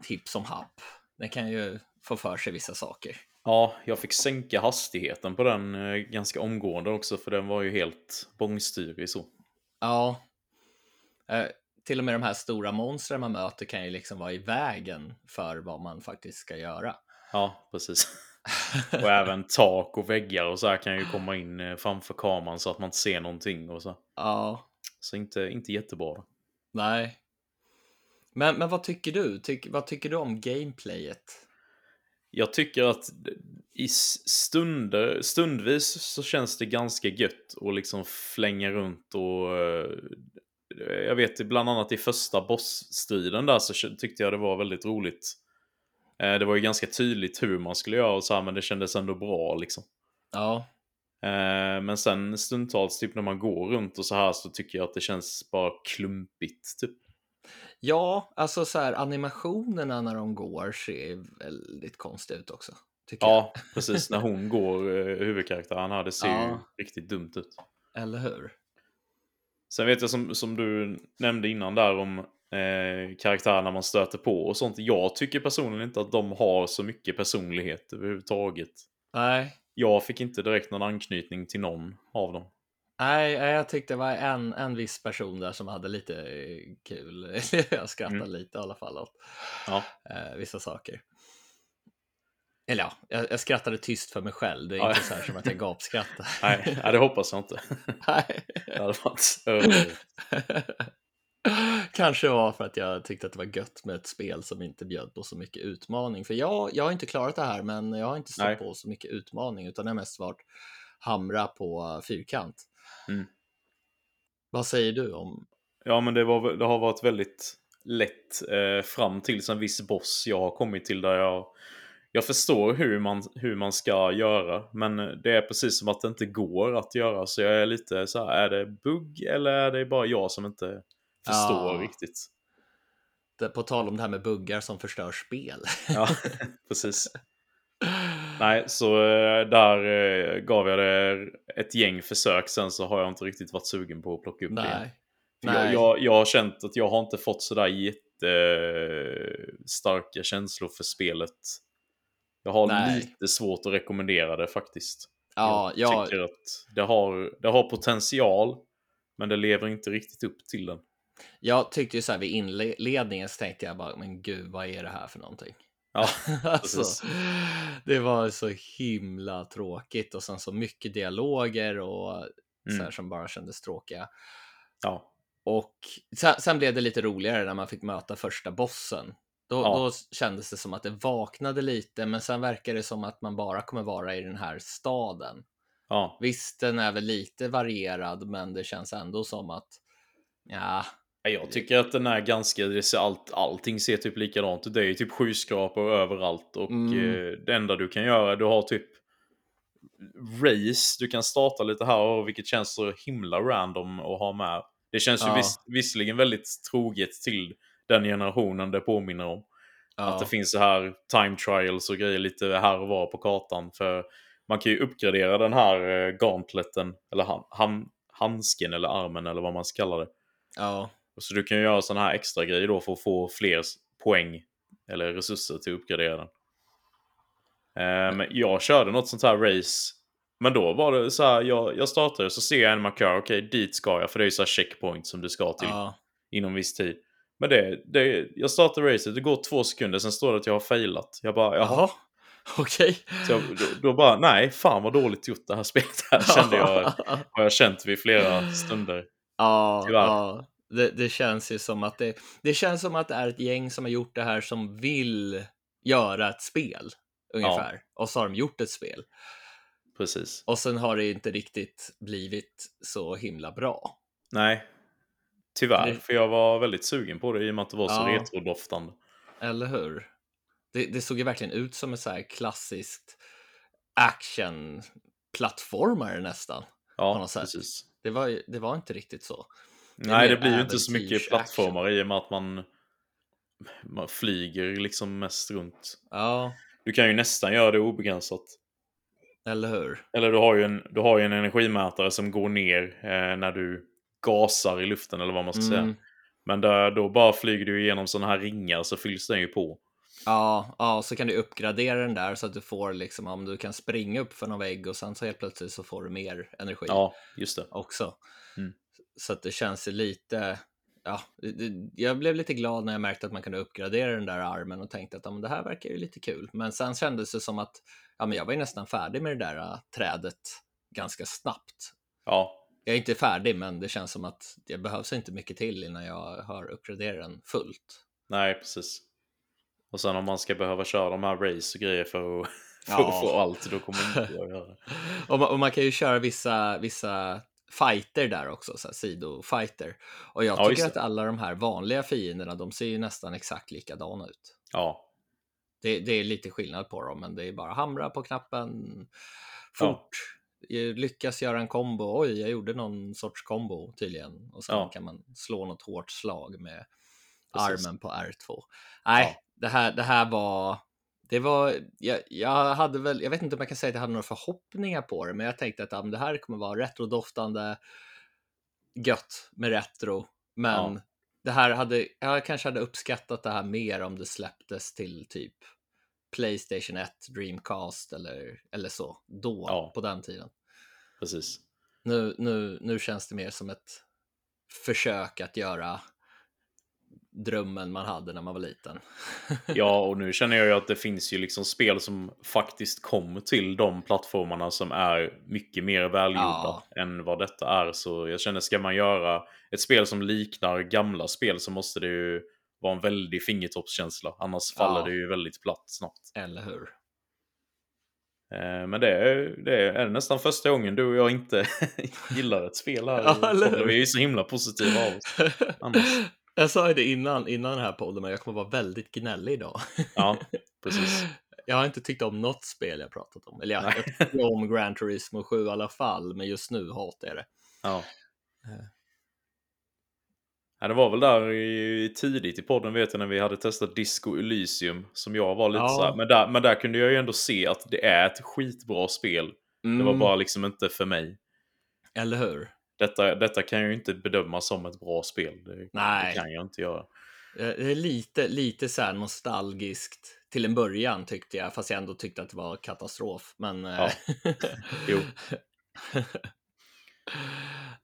hipp som happ. Den kan ju få för sig vissa saker. Ja, jag fick sänka hastigheten på den eh, ganska omgående också, för den var ju helt bångstyrig så. Ja. Eh, till och med de här stora monstren man möter kan ju liksom vara i vägen för vad man faktiskt ska göra. Ja, precis. Och även tak och väggar och så här kan ju komma in eh, framför kameran så att man inte ser någonting och så. Ja, Så inte, inte jättebra. nej. Men, men vad tycker du? Tyck, vad tycker du om gameplayet? Jag tycker att i stunder, stundvis så känns det ganska gött att liksom flänga runt och eh, jag vet bland annat i första bossstriden där så tyckte jag det var väldigt roligt. Eh, Det var ju ganska tydligt hur man skulle göra och så här, men det kändes ändå bra liksom. Ja, Eh, Men sen stundtals, typ när man går runt och så här så tycker jag att det känns bara klumpigt typ. ja alltså så här animationerna när de går ser väldigt konstiga ut också. Ja, precis. När hon går, eh, huvudkaraktären här, det ser ju Ja. riktigt dumt ut. Eller hur? Sen vet jag som, som du nämnde innan där om eh, karaktärerna man stöter på och sånt. Jag tycker personligen inte att de har så mycket personlighet överhuvudtaget. Nej, Jag fick inte direkt någon anknytning till någon av dem. Nej, jag tyckte det var en, en viss person där som hade lite eh, kul. jag skrattade Mm. lite i alla fall åt Ja, eh, vissa saker. Eller ja, jag, jag skrattade tyst för mig själv. Det är Ja. inte så här som att jag gapskrattar. nej, det hoppas jag inte. Nej. Det hade varit. Kanske var för att jag tyckte att det var gött med ett spel som inte bjöd på så mycket utmaning. För jag, jag har inte klarat det här, men jag har inte stått Nej. på så mycket utmaning, utan det har mest varit hamra på fyrkant. Mm. Vad säger du om? Ja, men det, var, det har varit väldigt lätt eh, fram tills en viss boss jag har kommit till där jag jag förstår hur man, hur man ska göra, men det är precis som att det inte går att göra. Så jag är lite så här, är det bugg eller är det bara jag som inte förstår Ja. riktigt? Det, på tal om det här med buggar som förstör spel. Ja, precis. Nej, så eh, där eh, gav jag det ett gäng försök. Sen så har jag inte riktigt varit sugen på att plocka upp det igen. Nej. Jag, Nej. jag, jag har känt att jag har inte fått sådär jättestarka känslor för spelet. Jag har Nej. lite svårt att rekommendera det faktiskt. Ja, jag jag, tycker att det har, det har potential, men det lever inte riktigt upp till den. Jag tyckte ju så här vid inledningen så tänkte jag bara, men gud, vad är det här för någonting? Ja, alltså, det var så himla tråkigt och sen så mycket dialoger och så här Mm. som bara kändes tråkiga. ja. Och sen, sen blev det lite roligare när man fick möta första bossen. Då, Ja. då kändes det som att det vaknade lite, men sen verkar det som att man bara kommer vara i den här staden. ja. Visst, den är väl lite varierad, men det känns ändå som att Ja, Jag tycker att den är ganska, det ser allt, allting ser typ likadant ut. Det är ju typ skyskrapor överallt och Mm. eh, det enda du kan göra, du har typ race, du kan starta lite här och vilket känns så himla random att ha med. Det känns ju Ja. viss, visserligen väldigt troget till den generationen det påminner om. ja, Att det finns så här time trials och grejer lite här och var på kartan. För man kan ju uppgradera den här eh, gauntleten, eller han, han, handsken eller armen eller vad man ska kalla det. ja, Så du kan ju göra sådana här extra grejer då för att få fler poäng eller resurser till att uppgradera den. Men jag körde något sånt här race. Men då var det så här, jag, jag startade så ser jag en markör, okej dit ska jag, för det är ju så här checkpoint som du ska till ja, inom viss tid. Men det, det, jag startar racet, det går två sekunder, sen står det att jag har failat. Jag bara, jaha. okej. Så jag, då, då bara, nej, fan vad dåligt gjort det här spelet här, kände jag. Har jag känt vid flera stunder. ja, Tyvärr. ja. Det, det känns ju som att det, det känns som att det är ett gäng som har gjort det här som vill göra ett spel ungefär. Och så har de gjort ett spel. Precis. Och sen har det inte riktigt blivit så himla bra. Nej. Tyvärr, Det- för jag var väldigt sugen på det i och med att det var så Ja. retrodoftande. Eller hur? Det, det såg ju verkligen ut som ett så här klassiskt action-plattformare nästan. Ja, precis. Det var, det var inte riktigt så. Nej, det blir ju inte så mycket plattformar i och med att man, man flyger liksom mest runt. Ja, Du kan ju nästan göra det obegränsat. eller hur? Eller du har ju en, du har en energimätare som går ner eh, när du gasar i luften eller vad man ska säga. Mm. Men där, då bara flyger du igenom sådana här ringar så fylls den ju på. Ja, ja, så kan du uppgradera den där så att du får liksom om du kan springa upp för någon vägg och sen så helt plötsligt så får du mer energi Ja, just det. också. Så att det känns lite. Ja, jag blev lite glad när jag märkte att man kunde uppgradera den där armen och tänkte att ja, men det här verkar ju lite kul. Men sen kändes det som att ja, men jag var ju nästan färdig med det där äh, trädet ganska snabbt. Ja, Jag är inte färdig, men det känns som att det behövs inte mycket till innan jag har uppgraderat den fullt. nej precis. Och sen om man ska behöva köra de här race och grejer för att, för Ja. att få allt, då kommer inte jag göra det. Och man, och man kan ju köra vissa, vissa fighter där också, så här sidofighter. Och jag Ja, tycker att alla de här vanliga fienderna, de ser ju nästan exakt likadana ut. Ja, Det, det är lite skillnad på dem, men det är bara hamra på knappen fort. Eh, Lyckas göra en kombo. Oj, jag gjorde någon sorts kombo tydligen. Och sen Ja. kan man slå något hårt slag med Precis. armen på R2. Nej, Ja. det, här, det här var... Det var, jag, jag hade väl, jag vet inte om jag kan säga att jag hade några förhoppningar på det, men jag tänkte att ja, det här kommer vara retrodoftande gött med retro. Men Ja. det här hade, jag kanske hade uppskattat det här mer om det släpptes till typ Playstation 1, Dreamcast eller, eller så, då, Ja. på den tiden. precis. Nu, nu, nu känns det mer som ett försök att göra drömmen man hade när man var liten. Ja, och nu känner jag ju att det finns ju liksom spel som faktiskt kommer till de plattformarna som är mycket mer välgjorda Ja. än vad detta är. Så jag känner, ska man göra ett spel som liknar gamla spel så måste det ju vara en väldig fingertoppskänsla. Annars faller Ja. det ju väldigt platt snabbt. Eller hur? Eh, Men det är, det är nästan första gången du och jag inte gillar ett spel här. Ja? Vi är ju så himla positiva av oss. Annars. Jag sa ju det innan, innan den här podden, men jag kommer vara väldigt gnällig idag. Ja, precis. Jag har inte tyckt om något spel jag pratat om. Eller jag, Nej. jag tycker om Gran Turismo 7 i alla fall, men just nu hatar jag det. Ja. Eh. Ja, det var väl där i, tidigt i podden vet jag när vi hade testat Disco Elysium som jag var lite Ja. så här, men där, men där kunde jag ju ändå se att det är ett skitbra spel. Det var Mm, bara liksom inte för mig. Eller hur? Detta, detta kan jag ju inte bedöma som ett bra spel. Det, Nej. det kan jag inte göra. Eh, Det är lite, lite så nostalgiskt till en början tyckte jag, fast jag ändå tyckte att det var katastrof. Men... eh, Jo.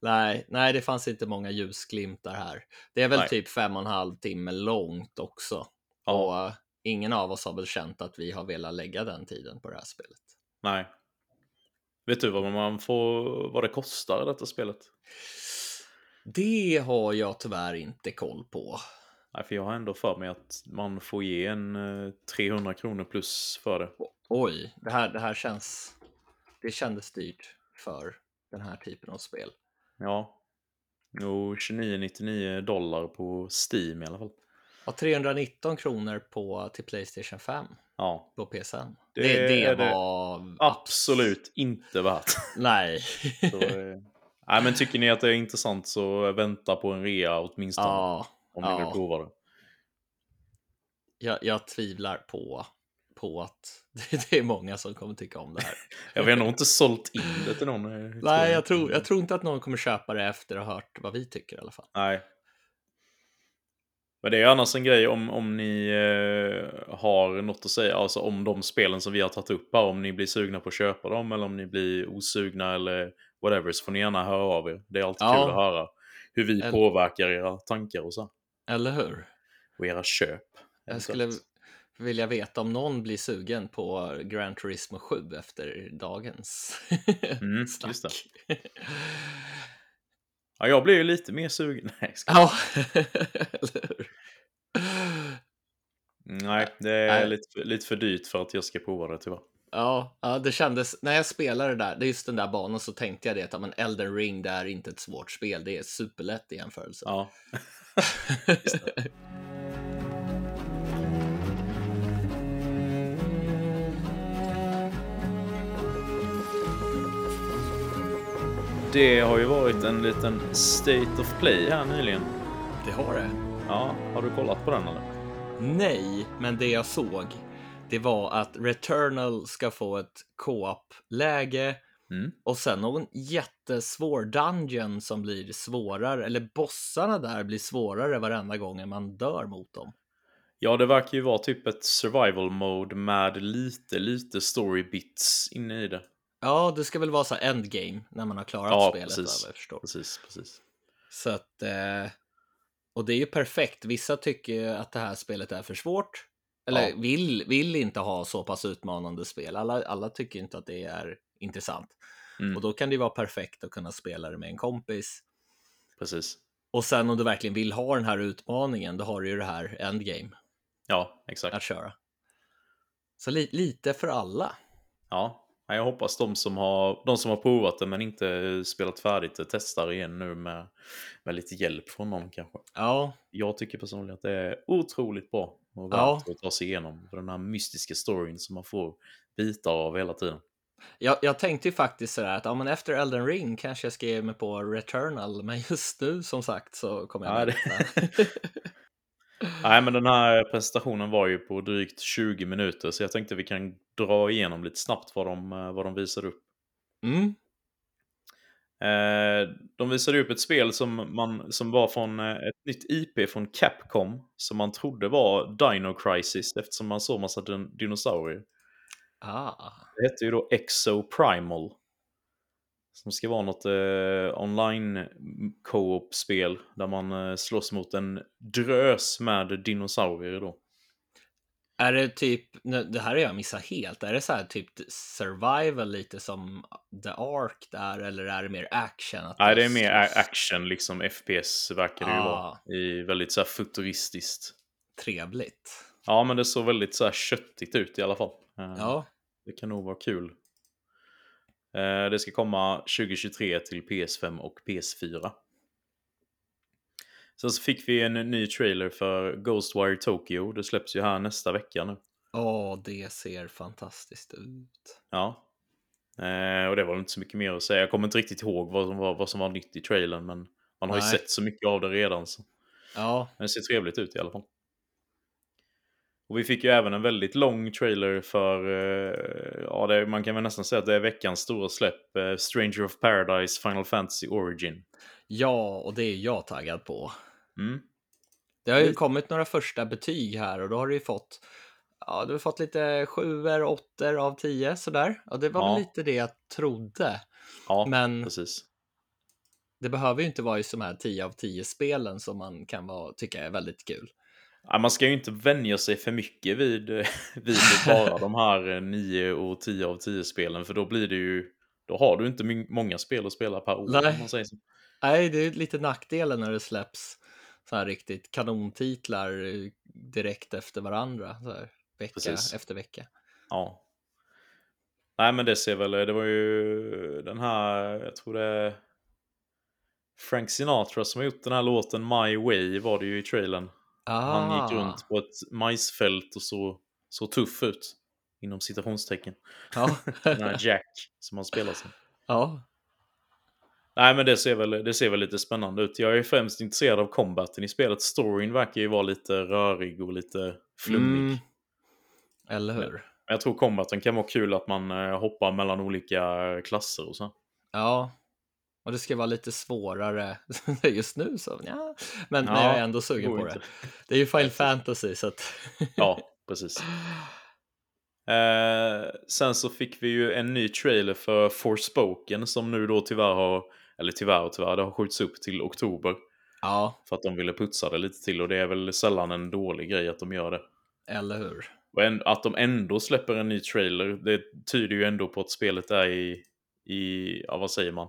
nej, nej, det fanns inte många ljusglimtar här. Det är väl Nej. typ fem och en halv timme långt också. Ja. Och eh, ingen av oss har väl känt att vi har velat lägga den tiden på det här spelet. Nej. Vet du vad man får, vad det kostar detta spelet? Det har jag tyvärr inte koll på. Nej, för jag har ändå för mig att man får ge en eh, 300 kronor plus för det. Oj, det här, det här känns... Det kändes dyrt för den här typen av spel. Ja. Jo, 29,99 dollar på Steam i alla fall. Ja, 319 kronor på, till Playstation 5 Ja, på PSN. Det Det, det, är det var... absolut inte värt. Nej. Så, eh, nej, men tycker ni att det är intressant så vänta på en rea åtminstone. ja, om ni vill ja. prova det. jag, jag tvivlar på, på att det är många som kommer tycka om det här. Jag har nog inte sålt in det till någon. eh, Nej, jag tror, jag tror inte att någon kommer köpa det efter att ha hört vad vi tycker i alla fall. Nej. Men det är annars en grej om, om ni eh, har något att säga, alltså om de spelen som vi har tagit upp här, om ni blir sugna på att köpa dem eller om ni blir osugna eller whatever, så får ni gärna höra av er. Det är alltid Ja. kul att höra hur vi Eller- påverkar era tankar och så. Eller hur? Och era köp. Jag skulle vilja veta om någon blir sugen på Gran Turismo 7 efter dagens Mm, snack. Ja, jag blir ju lite mer sugen. Nej, jag ska... Ja, eller hur? Nej det är Nej. lite, lite för dyrt för att jag ska prova det tyvärr. Ja, ja, det kändes, när jag spelade där, det är just den där banan så tänkte jag det att men Elden Ring, det är inte ett svårt spel, det är superlätt i jämförelse. Ja. Det har ju varit en liten State of Play här nyligen. det har det. Ja, har du kollat på den eller? Nej, men det jag såg, det var att Returnal ska få ett co-op-läge Mm. och sen någon jättesvår dungeon som blir svårare, eller bossarna där blir svårare varenda gång man dör mot dem. Ja, det verkar ju vara typ ett survival mode med lite, lite story bits inne i det. Ja, det ska väl vara så här endgame när man har klarat Ja, spelet precis. vad jag. Precis, precis. Så att, eh, och det är ju perfekt. Vissa tycker ju att det här spelet är för svårt. Eller Ja. vill, vill inte ha så pass utmanande spel. Alla, alla tycker inte att det är intressant. Mm, Och då kan det ju vara perfekt att kunna spela det med en kompis. Precis. Och sen om du verkligen vill ha den här utmaningen, då har du ju det här endgame Ja, exakt. att köra. Så li, lite för alla. Ja, jag hoppas de som har, de som har provat det men inte spelat färdigt det testar igen nu med, med lite hjälp från någon kanske. Ja, Jag tycker personligen att det är otroligt bra och värt Ja. att ta sig igenom den här mystiska storyn som man får bitar av hela tiden. jag, jag tänkte ju faktiskt sådär att ja, men efter Elden Ring kanske jag ska ge mig på Returnal, men just nu som sagt så kommer jag Ja, vänta. Nej, men den här presentationen var ju på drygt 20 minuter så jag tänkte vi kan dra igenom lite snabbt vad de, eh, vad de visade upp. mm, Eh, de visade upp ett spel som, man, som var från eh, ett nytt IP från Capcom som man trodde var Dino Crisis eftersom man såg massa din dinosaurier. ah, Det hette ju då Exo Primal. Som ska vara något eh, online co-op-spel där man eh, slåss mot en drös med dinosaurier då. Är det typ, det här har jag missat helt, är det så här typ survival lite som The Ark där eller är det mer action? Nej, det är mer action, liksom FPS verkar det ju Ah. vara. I väldigt så här futuristiskt. Trevligt. Ja, men det såg väldigt så här köttigt ut i alla fall. Eh, Ja, Det kan nog vara kul. Eh, Det ska komma 2023 till PS5 och PS4. Sen så fick vi en ny trailer för Ghostwire Tokyo. Det släpps ju här nästa vecka nu. åh, det ser fantastiskt ut. Ja. Eh, Och det var inte så mycket mer att säga. Jag kommer inte riktigt ihåg vad som var, vad som var nytt i trailern. Men man har ju Nej. sett så mycket av det redan. Så. Ja, Men det ser trevligt ut i alla fall. Och vi fick ju även en väldigt lång trailer för, eh, ja det, man kan väl nästan säga att det är veckans stora släpp, eh, Stranger of Paradise Final Fantasy Origin. ja, och det är jag taggad på. Mm. Det har ju kommit några första betyg här och då har du ju fått Ja, du har fått lite sjuor, åttor av tio sådär. Och det var Ja. väl lite det jag trodde. Ja, Men precis. det behöver ju inte vara i de här 10 av 10 spelen som man kan vara, tycka är väldigt kul. Ja, man ska ju inte vänja sig för mycket vid, eh, vid bara de här eh, 9 och 10 av 10 spelen för då blir det ju, då har du inte många spel att spela per år. Nej. Nej, det är lite nackdelen när det släpps så här riktigt kanontitlar eh, direkt efter varandra. Så här, vecka Precis. efter vecka. Ja. Nej men det ser väl, det var ju den här, jag tror det är Frank Sinatra som har gjort den här låten My Way var det ju i trailern. Han gick Ah. runt på ett majsfält och så, så tuff ut. Inom citationstecken. Ja. Den här Jack som han spelar som. ja. Nej men det ser, väl, det ser väl lite spännande ut. Jag är främst intresserad av combaten i spelet. Storyn verkar ju vara lite rörig och lite flummig. Mm. Eller hur? Men jag tror combaten kan vara kul att man eh, hoppar mellan olika klasser och så. Ja. Och det ska vara lite svårare just nu så ja. Men, men Ja, jag är ändå sugen på det. inte. Det är ju Final. Fantasy så att... Ja, precis. Eh, sen så fick vi ju en ny trailer för Forspoken som nu då tyvärr har, eller tyvärr och tyvärr, det har skjuts upp till oktober. ja, För att de ville putsa det lite till och det är väl sällan en dålig grej att de gör det. eller hur? Och en, att de ändå släpper en ny trailer, det tyder ju ändå på att spelet är i, i ja vad säger man?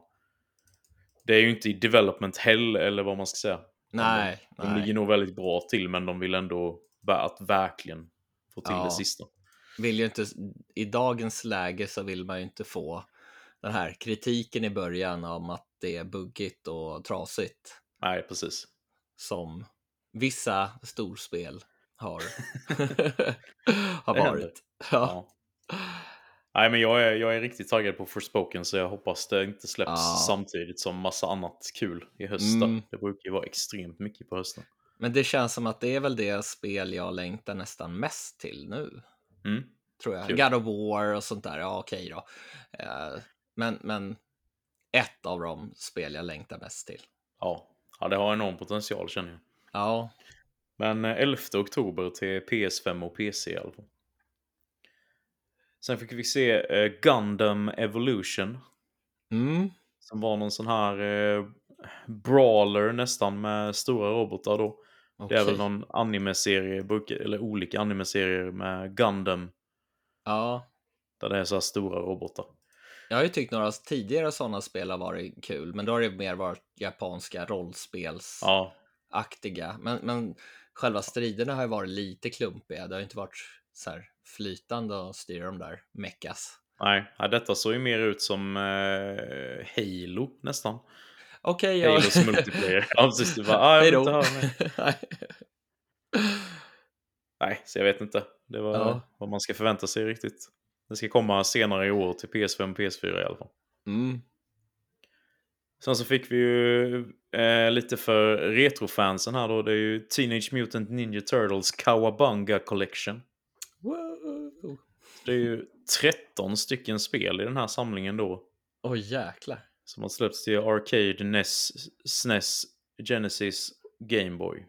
Det är ju inte i development hell eller vad man ska säga. Nej, De, de ligger nej. nog väldigt bra till men de vill ändå att verkligen få till Ja. det sista. Vill ju inte, I dagens läge så vill man ju inte få den här kritiken i början om att det är buggigt och trasigt Nej, precis. som vissa storspel har, har varit. Ja. Ja. Nej, men jag är, jag är riktigt taggad på Forspoken så jag hoppas det inte släpps Ja. samtidigt som massa annat kul i höst. där. Mm. Det brukar ju vara extremt mycket på hösten. Men det känns som att det är väl det spel jag längtar nästan mest till nu. Mm. Tror jag. Kul. God of War och sånt där. Ja, okej då. Eh, men, men ett av de spel jag längtar mest till. Ja. ja, det har enorm potential känner jag. Ja, Men eh, 11 oktober till PS5 och PC i alla fall. Sen fick vi se eh, Gundam Evolution. mm. Som var någon sån här eh, brawler nästan med stora robotar då. Det är väl någon anime-serie, eller olika anime-serier med Gundam. Ja, Där det är så här stora robotar. jag har ju tyckt några tidigare sådana spel har varit kul, men då har det mer varit japanska rollspelsaktiga. Ja, Men, men själva striderna har ju varit lite klumpiga. Det har ju inte varit så här flytande att styra de där meckas. nej. Ja, detta såg ju mer ut som eh, Halo nästan. Okej, jag... Halos multiplayer. Ja, precis. Du bara, ah, jag inte mer. Nej, så jag vet inte. Det var Ja. vad man ska förvänta sig riktigt. Det ska komma senare i år till PS5 och PS4 i alla fall. Mm. Sen så fick vi ju eh, lite för retrofansen här då. Det är ju Teenage Mutant Ninja Turtles Kawabunga Collection. Det är ju 13 stycken spel i den här samlingen då. Oj, jäklar. Som har släppts till Arcade, NES, SNES, Genesis, Game Boy.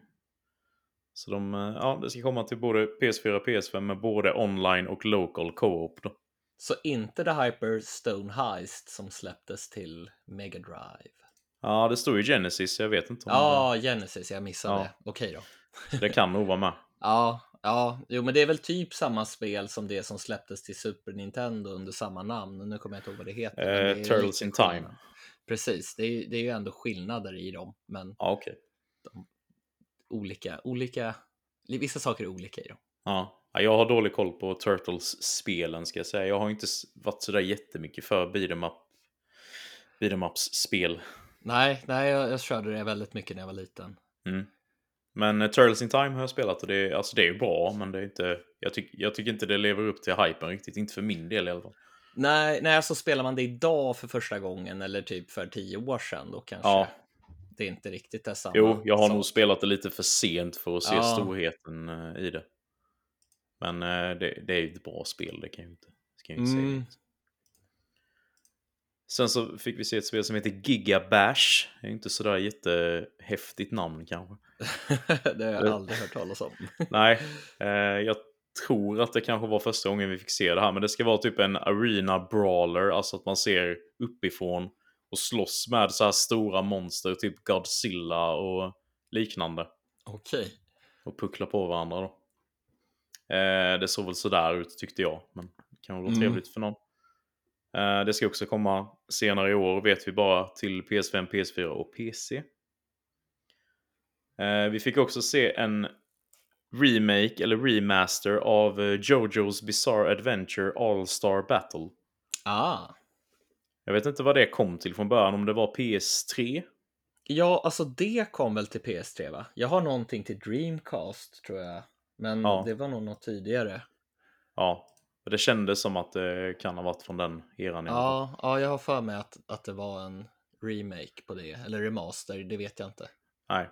Så de, eh, ja, det ska komma till både PS4 och PS5 med både online och local co-op då. Så inte The Hyperstone Heist som släpptes till Mega Drive. Ja, det står ju Genesis, jag vet inte om Ja, Genesis, jag missade Ja. det. Okej då. det, det kan nog vara med. Ja, ja, jo, men det är väl typ samma spel som det som släpptes till Super Nintendo under samma namn. Nu kommer jag inte ihåg vad det heter. Eh, det Turtles in Time. skillnad. Precis, det är, det är ju ändå skillnader i dem, men Ja, okej. olika, olika, vissa saker är olika i dem. Ja. Ja, jag har dålig koll på Turtles-spelen ska jag säga. Jag har inte varit sådär jättemycket för beat'em up beat'em ups-spel. Nej, nej, jag, jag körde det väldigt mycket när jag var liten. Mm. Men eh, Turtles in Time har jag spelat och det är, alltså det är ju bra, men det är inte, jag, tyck, jag tycker inte det lever upp till hypen riktigt. Inte för min del i alla fall. Nej, nej, så spelar man det idag för första gången eller typ för tio år sedan, då kanske Ja. det inte riktigt är samma. Jo, jag har sak. nog spelat det lite för sent för att se Ja. storheten eh, i det. Men eh, det, det är ju ett bra spel, det kan jag ju inte, ska jag inte Mm. säga. Sen så fick vi se ett spel som heter Giga Bash. Det är inte sådär jättehäftigt namn kanske. det har jag aldrig hört talas om. Nej, eh, jag tror att det kanske var första gången vi fick se det här. Men det ska vara typ en arena brawler, alltså att man ser uppifrån och slåss med så här stora monster, typ Godzilla och liknande. Okej. Och puckla på varandra då. Eh, det såg väl sådär ut tyckte jag, men det kan väl vara Mm. trevligt för någon. Eh, det ska också komma senare i år, vet vi bara, till PS5, PS4 och PC. Eh, vi fick också se en remake eller remaster av eh, Jojo's Bizarre Adventure All-Star Battle. Ah. Jag vet inte vad det kom till från början, om det var PS3? Ja, alltså det kom väl till PS3 va? Jag har någonting till Dreamcast tror jag. Men Ja. det var nog något tidigare. Ja, det kändes som att det kan ha varit från den eran. Ja, ja, jag har för mig att, att det var en remake på det. Eller remaster, det vet jag inte. Nej.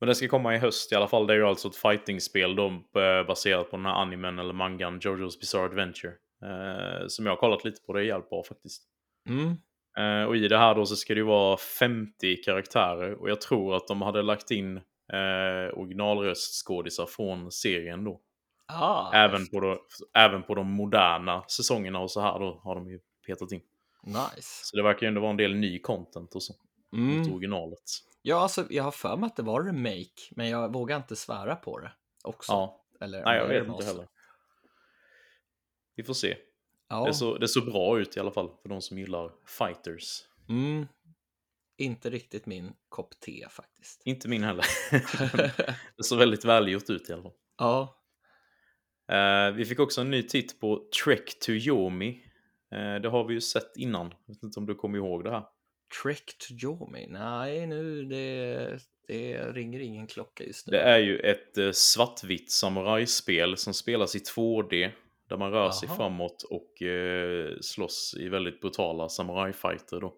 Men det ska komma i höst i alla fall. Det är ju alltså ett fightingspel då, baserat på den här animen eller mangan Jojo's Bizarre Adventure. Eh, som jag har kollat lite på. Det är jävligt bra faktiskt. Mm. Eh, och i det här då så ska det ju vara 50 karaktärer. Och jag tror att de hade lagt in eh, originalröstskådisar från serien då. Ah, Även på, då, även på de moderna säsongerna och så här då har de ju petat in. Nice. Så det verkar ju ändå vara en del ny content och så. Mot Mm. originalet. Ja, alltså jag har för mig att det var remake, men jag vågar inte svära på det också. Ja, Eller, nej jag vet inte heller. Vi får se. Ja. Det, så, det såg bra ut i alla fall för de som gillar fighters. Mm. Inte riktigt min kopp te faktiskt. Inte min heller. det såg väldigt välgjort ut i alla fall. ja. Eh, vi fick också en ny titt på Trek to Yomi. Eh, det har vi ju sett innan. Jag vet inte om du kommer ihåg det här. Trek to Yomi? Nej, nu det, det ringer ingen klocka just nu. Det är ju ett eh, svartvitt samurajspel som spelas i 2D. Där man rör sig Jaha. framåt och eh, slåss i väldigt brutala samurajfighter då.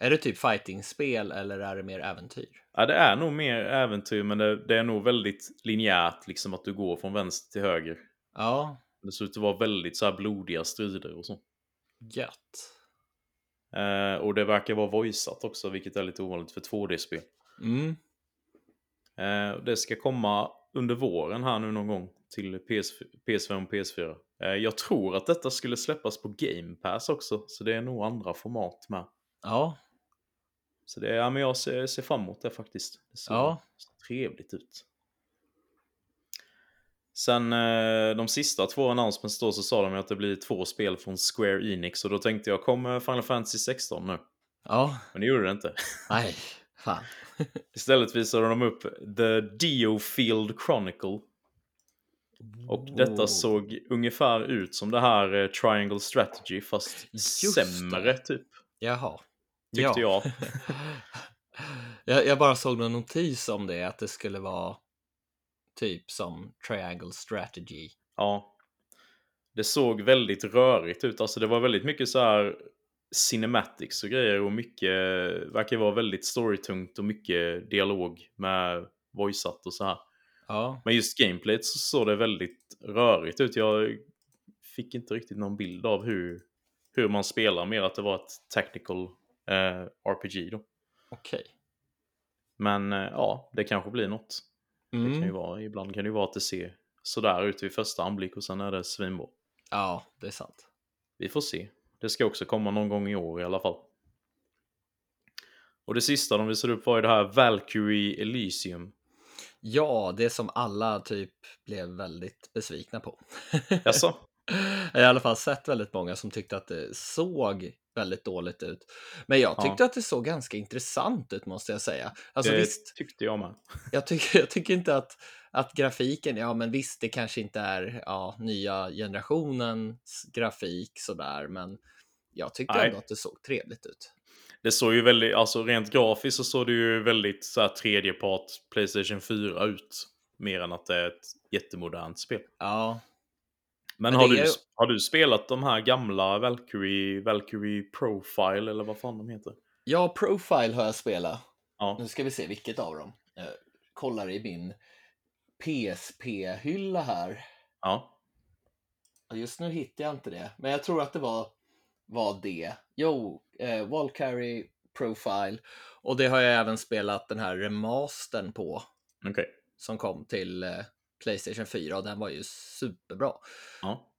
Är det typ fightingspel eller är det mer äventyr? Ja, det är nog mer äventyr, men det, det är nog väldigt linjärt, liksom att du går från vänster till höger. Ja, Det ser ut att vara väldigt så här blodiga strider och så. gött. Eh, och det verkar vara voiceat också, vilket är lite ovanligt för 2D-spel. Mm. Eh, det ska komma under våren här nu någon gång till PS, PS5 och PS4. Eh, jag tror att detta skulle släppas på Game Pass också, så det är nog andra format med. Ja, Så det ja, men jag ser, ser fram emot det faktiskt. Det ser Ja. trevligt ut. Sen eh, de sista två announcements då så sa de att det blir två spel från Square Enix och då tänkte jag kommer Final Fantasy 16 nu? ja, Men det gjorde det inte. nej, fan. Istället visade de upp The Dio Field Chronicle. Och detta såg ungefär ut som det här eh, Triangle Strategy fast Just sämre det. typ. Jaha. Tyckte jag. jag. Jag bara såg någon notis om det, att det skulle vara typ som Triangle Strategy. Ja. Det såg väldigt rörigt ut. Alltså det var väldigt mycket så här cinematics och grejer och mycket verkar vara väldigt storytungt och mycket dialog med voiceat och så här. Ja, Men just gameplayet så såg det väldigt rörigt ut. Jag fick inte riktigt någon bild av hur, hur man spelar, mer att det var ett tactical eh, RPG då. okej. Men eh, ja, det kanske blir något. Det kan ju Mm. vara, ibland kan det ju vara att det ser sådär ut vid första anblick och sen är det svinbra. Ja, det är sant. Vi får se. Det ska också komma någon gång i år i alla fall. Och det sista de visade upp var ju det här Valkyrie Elysium. Ja, det som alla typ blev väldigt besvikna på. Jaså? Jag har i alla fall sett väldigt många som tyckte att det såg väldigt dåligt ut. Men jag Ja. tyckte att det såg ganska intressant ut måste jag säga. Alltså det visst, tyckte jag med. jag tycker, jag tycker inte att, att grafiken, ja men visst det kanske inte är ja, nya generationens grafik sådär, men jag tyckte Nej. ändå att det såg trevligt ut. Det såg ju väldigt, alltså rent grafiskt så såg det ju väldigt så här tredjepart Playstation 4 ut. Mer än att det är ett jättemodernt spel. Ja, Men, Men har, du, ju- har du spelat de här gamla Valkyrie, Valkyrie Profile eller vad fan de heter? ja Profile har jag spelat. Ja, Nu ska vi se vilket av dem. Jag kollar i min PSP-hylla här. ja. Just nu hittar jag inte det, men jag tror att det var, var det. Jo, eh, Valkyrie Profile. Och det har jag även spelat den här remastern på okej. som kom till eh, Playstation 4 och den var ju superbra. Ja.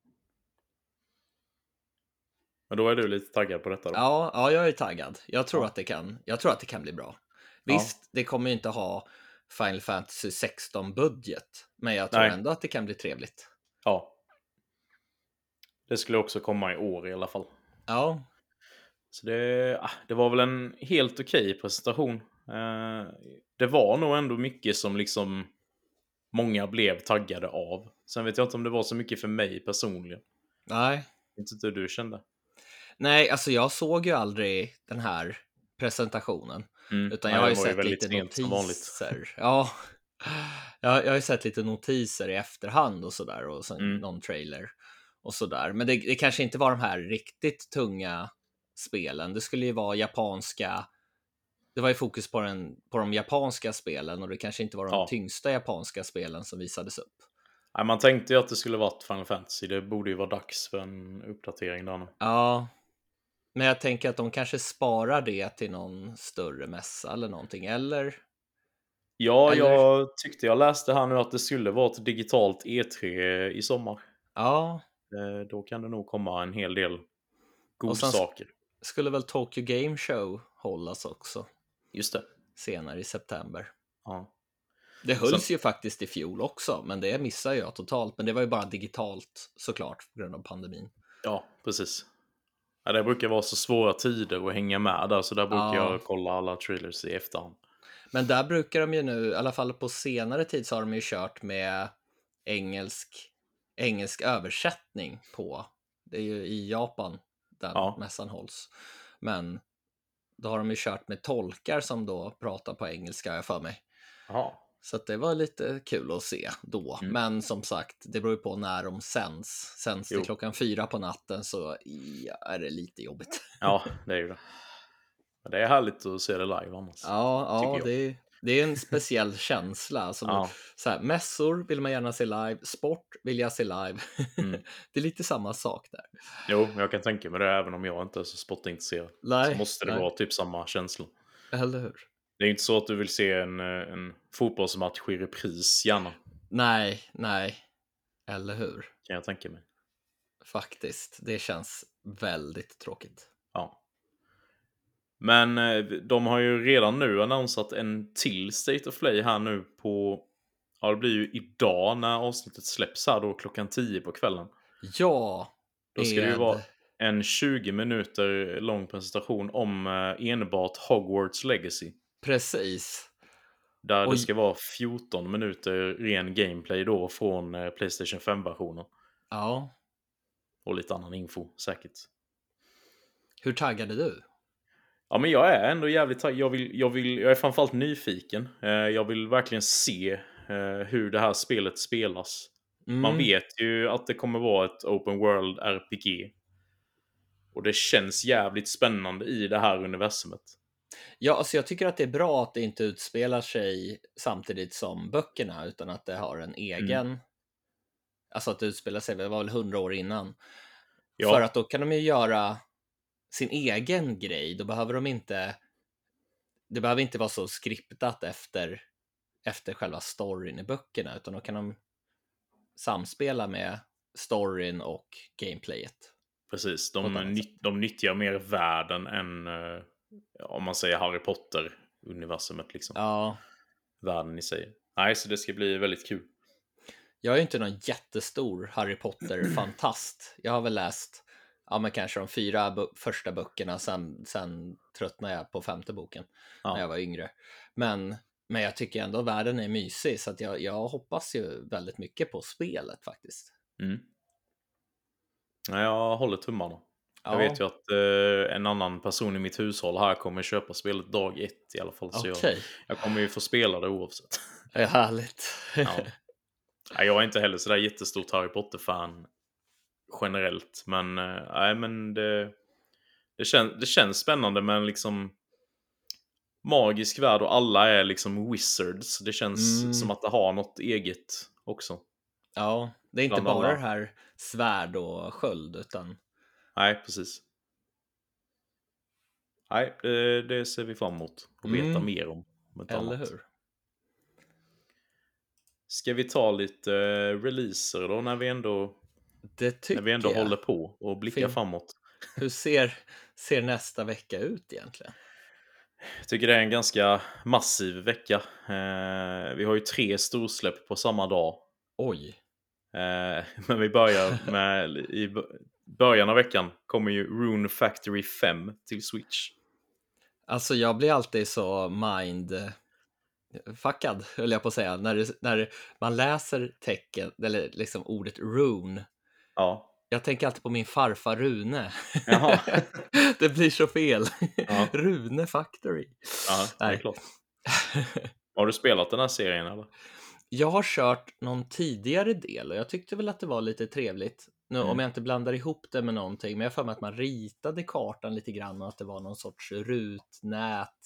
Men då är du lite taggad på detta då? Ja, ja jag är taggad. Jag tror, Ja. att det kan, jag tror att det kan bli bra. Ja. Visst, det kommer ju inte ha Final Fantasy 16 budget, men jag tror Nej. ändå att det kan bli trevligt. Ja. Det skulle också komma i år i alla fall. Ja, Så det, ah, det var väl en helt okej presentation. Eh, det var nog ändå mycket som liksom många blev taggade av. Sen vet jag inte om det var så mycket för mig personligen. nej. Inte hur du kände. Nej, alltså jag såg ju aldrig den här presentationen. Mm. Utan Nej, jag har ju sett väldigt lite notiser. Ja, jag, jag har ju sett lite notiser i efterhand och sådär och sen Mm. någon trailer och sådär. Men det, det kanske inte var de här riktigt tunga spelen. Det skulle ju vara japanska. Det var ju fokus på, den, på de japanska spelen och det kanske inte var de Ja. tyngsta japanska spelen som visades upp. Nej, man tänkte ju att det skulle varit Final Fantasy. Det borde ju vara dags för en uppdatering där nu. Ja, men jag tänker att de kanske sparar det till någon större mässa eller någonting. Eller? Ja, Eller- jag tyckte jag läste här nu att det skulle vara ett digitalt E3 i sommar. Ja, Eh, Då kan det nog komma en hel del godsaker. skulle väl Tokyo Game Show hållas också Just det. senare i september. Ja. Det hölls ju faktiskt i fjol också, men det missade jag totalt. Men det var ju bara digitalt såklart på grund av pandemin. ja, precis. Ja, det brukar vara så svåra tider att hänga med där, så där brukar Ja. jag kolla alla trailers i efterhand. Men där brukar de ju nu, i alla fall på senare tid, så har de ju kört med engelsk, engelsk översättning på. Det är ju i Japan den Ja. mässan hålls. Men då har de ju kört med tolkar som då pratar på engelska, jag för mig. Jaha. Så det var lite kul att se då. Mm. Men som sagt, det beror ju på när de sänds. Sänds det klockan fyra på natten så ja, är det lite jobbigt. Ja, det är ju det. Det är härligt att se det live annars. Ja, ja det, det är en speciell känsla. Alltså, Ja. så här, mässor vill man gärna se live, sport vill jag se live. Mm. det är lite samma sak där. Jo, jag kan tänka mig det även om jag inte är så sportintresserad. Nej, så måste det nej. vara typ samma känsla. Eller hur? Det är inte så att du vill se en, eh, en fotbollsmatch i repris gärna, Nej, nej. Eller hur? kan jag tänka mig. Faktiskt. Det känns väldigt tråkigt. Ja. Men eh, de har ju redan nu annonsat en till State of Play här nu på... Ja, det blir ju idag när avsnittet släpps här då klockan 10 på kvällen. Ja. Då ska det ju vara en 20 minuter lång presentation om eh, enbart Hogwarts Legacy. Precis. Där det Oj. ska vara 14 minuter ren gameplay då från eh, Playstation 5-versionen. Ja. Och lite annan info säkert. Hur taggade du? Ja, men jag är ändå jävligt taggad. Jag, vill, jag, vill, jag är framförallt nyfiken. Eh, jag vill verkligen se eh, hur det här spelet spelas. Mm. Man vet ju att det kommer vara ett open world RPG. Och det känns jävligt spännande i det här universumet. Ja, alltså jag tycker att det är bra att det inte utspelar sig samtidigt som böckerna, utan att det har en egen... Alltså att det utspelar sig, det var väl hundra år innan. Ja. För att då kan de ju göra sin egen grej. Då behöver de inte... Det behöver inte vara så skriptat efter, efter själva storyn i böckerna, utan då kan de samspela med storyn och gameplayet. Precis, de, nytt, de nyttjar mer världen än eh, om man säger Harry Potter-universumet. Liksom. Ja, Världen i sig. Nej, så det ska bli väldigt kul. Jag är inte någon jättestor Harry Potter-fantast. Jag har väl läst ja, men kanske de fyra bu- första böckerna, sen, sen tröttnade jag på femte boken Ja. när jag var yngre. Men, men jag tycker ändå världen är mysig, så att jag, jag hoppas ju väldigt mycket på spelet faktiskt. Mm. Nej, jag håller tummarna. Ja, Jag vet ju att eh, en annan person i mitt hushåll här kommer köpa spelet dag ett i alla fall. Så jag, Okej, jag kommer ju få spela det oavsett. det är härligt. Ja. Jag är inte heller sådär jättestort Harry Potter-fan generellt. Men, eh, nej, men det, det, kän, det känns spännande med en liksom magisk värld och alla är liksom wizards. Det känns Mm. som att det har något eget också. ja, det är inte Bland bara alla. det här svärd och sköld, utan Nej, precis. Nej, det, det ser vi fram emot att veta Mm. mer om. eller annat. hur? Ska vi ta lite eh, releaser då när vi ändå, Det tycker när vi ändå jag. håller på och blickar Fin- framåt? Hur ser, ser nästa vecka ut egentligen? Jag tycker det är en ganska massiv vecka. Eh, vi har ju tre storsläpp på samma dag. Oj, Eh, men vi börjar med, i början av veckan kommer ju Rune Factory 5 till Switch. Alltså jag blir alltid så mind eh, fuckad, höll jag på att säga, när, det, när man läser tecken, eller liksom ordet rune. Ja, Jag tänker alltid på min farfar Rune. Jaha. det blir så fel. Ja. Rune Factory. ja det är klart. Har du spelat den här serien eller? Jag har kört någon tidigare del och jag tyckte väl att det var lite trevligt. Nu, Mm. Om jag inte blandar ihop det med någonting, men jag för mig att man ritade kartan lite grann och att det var någon sorts rutnät.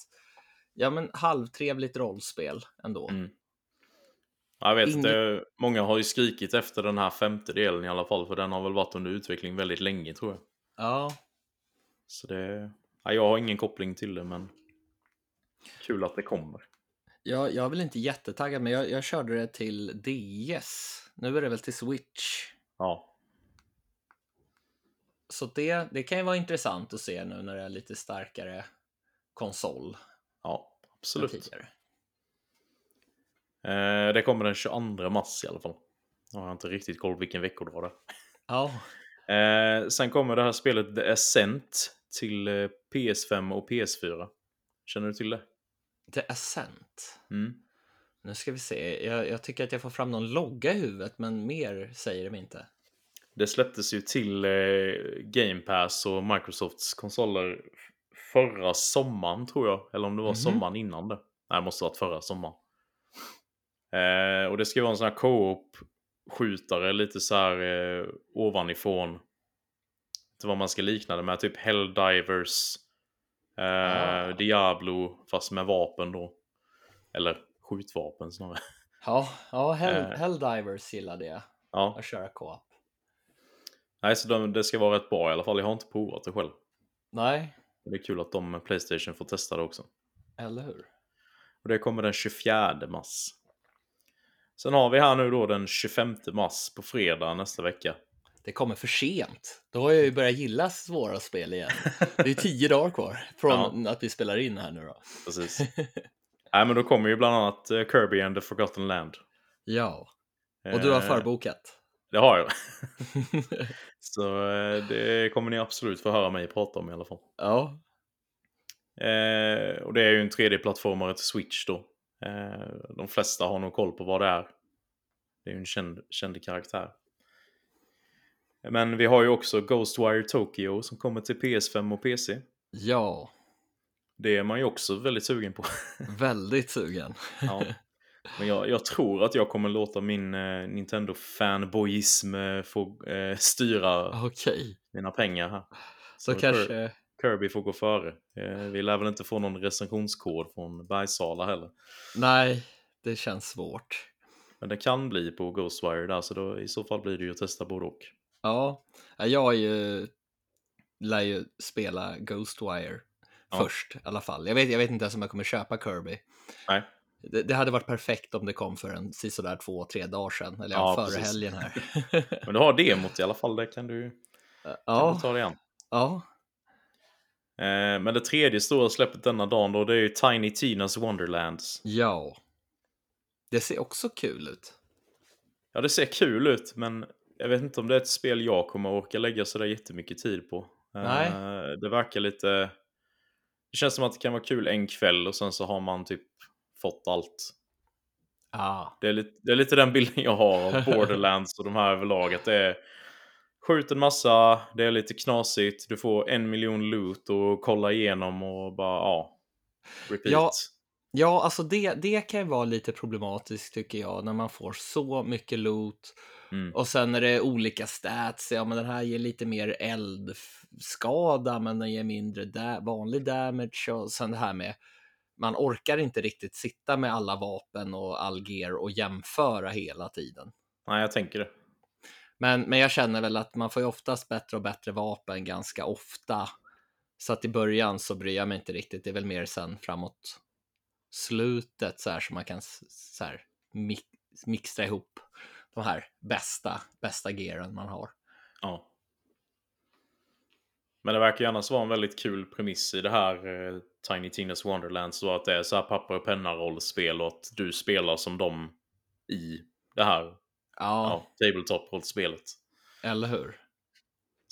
Ja, men halvtrevligt rollspel ändå. Mm. Ja, Jag vet inte, många har ju skrikit efter den här femte delen i alla fall, för den har väl varit under utveckling väldigt länge tror jag. Ja, Så det... Ja, jag har ingen koppling till det, men kul att det kommer. jag, jag är väl inte jättetaggad, men jag, jag körde det till DS. Nu är det väl till Switch. Ja, Så det, det kan ju vara intressant att se nu när det är lite starkare konsol ja absolut. Eh, det kommer den 22 mars i alla fall. Jag har inte riktigt koll på vilken veckodag det är. Ja, Eh, sen kommer det här spelet The Ascent till eh, PS5 och PS4. Känner du till det? The Ascent. Mm. Nu ska vi se. Jag, jag tycker att jag får fram någon logga i huvudet, men mer säger de inte. Det släpptes ju till eh, Game Pass och Microsofts konsoler förra sommaren tror jag. Eller om det var Mhm. sommaren innan det. Nej, det måste ha varit förra sommaren. Eh, och det ska vara en sån här co-op-skjutare lite så här eh, ovanifrån. Inte vad man ska likna det med, typ Helldivers Eh, Ah. Diablo fast med vapen då. Eller skjutvapen snarare. Ja, ja Hell, Eh. Helldivers gillade jag Ja, att köra co-op. nej, så de, det ska vara rätt bra i alla fall. Jag har inte provat det själv. Nej, Det är kul att de med Playstation får testa det också. eller hur? Och det kommer den 24 mars. Sen har vi här nu då den 25 mars på fredag nästa vecka. Det kommer för sent. Då har jag ju börjat gilla svåra spel igen. Det är tio dagar kvar från att vi spelar in här nu då. Precis. Nej, men då kommer ju bland annat eh, Kirby and the Forgotten Land. Ja, och du har Eh, förbokat. Det har jag. Så eh, det kommer ni absolut få höra mig prata om i alla fall. ja, Eh, och det är ju en 3D-plattformare till Switch då. Eh, de flesta har nog koll på vad det är. Det är ju en känd, känd karaktär. Men vi har ju också Ghostwire Tokyo som kommer till PS5 och PC. ja, Det är man ju också väldigt sugen på. väldigt sugen. ja. Men jag, jag tror att jag kommer låta min eh, Nintendo-fanboyism eh, få eh, styra Okej, mina pengar här. så Kir- kanske... Kirby får gå före. Eh, vi lär väl inte få någon recensionskod från Bergsala heller. Nej, det känns svårt. Men det kan bli på Ghostwire där, så då, i så fall blir det ju att testa både och. Ja, jag är ju, lär ju spela Ghostwire Ja. först i alla fall. Jag vet, jag vet inte ens om jag kommer köpa Kirby. Nej. Det, det hade varit perfekt om det kom för en sådär två, tre dagar sedan. Eller Ja, före precis. helgen här. Men du har demot i alla fall, det kan du, kan ja, du ta dig an. ja, Eh, men det tredje stora släppet denna dagen då, det är ju Tiny Tinas Wonderlands. ja. Det ser också kul ut. Ja, det ser kul ut, men jag vet inte om det är ett spel jag kommer orka lägga sådär jättemycket tid på. Eh, Nej. Det verkar lite... Det känns som att det kan vara kul en kväll och sen så har man typ fått allt. Ja, Det är lite, det är lite den bilden jag har av Borderlands och de här överlag. Att det är skjut en massa, det är lite knasigt, du får en miljon loot och kolla igenom och bara ja. Repeat. Ja. Ja, alltså det, det kan ju vara lite problematiskt tycker jag när man får så mycket loot Mm. och sen är det olika stats. Ja, men den här ger lite mer eldskada, men den ger mindre da vanlig damage och sen det här med man orkar inte riktigt sitta med alla vapen och all gear och jämföra hela tiden. Nej, jag tänker det. Men, men jag känner väl att man får ju oftast bättre och bättre vapen ganska ofta. Så att i början så bryr jag mig inte riktigt. Det är väl mer sen framåt slutet så här som man kan så här mix, mixtra ihop de här bästa, bästa gearen man har. Ja. Men det verkar ju annars vara en väldigt kul premiss i det här eh, Tiny Tinas Wonderland. Så att det är så här papper och penna-rollspel och att du spelar som dem i det här Ja, ja, tabletop-rollspelet. eller hur?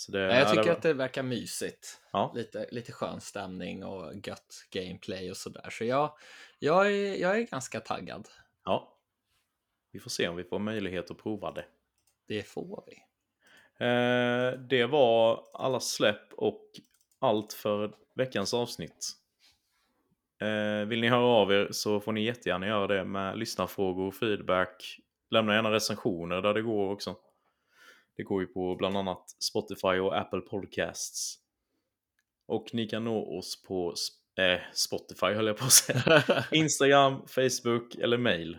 Det, Ja, jag ja, tycker det, att det verkar mysigt. Ja, Lite, lite skön stämning och gött gameplay och sådär. Så jag, jag, är, jag är ganska taggad. ja. Vi får se om vi får möjlighet att prova det. Det får vi. Eh, det var alla släpp och allt för veckans avsnitt. Eh, vill ni höra av er så får ni jättegärna göra det med lyssnarfrågor, feedback. Lämna gärna recensioner där det går också. Det går ju på bland annat Spotify och Apple Podcasts. Och ni kan nå oss på eh, Spotify höll jag på att säga. Instagram, Facebook eller mail.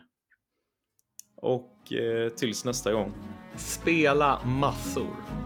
Och eh, tills nästa gång. Spela massor.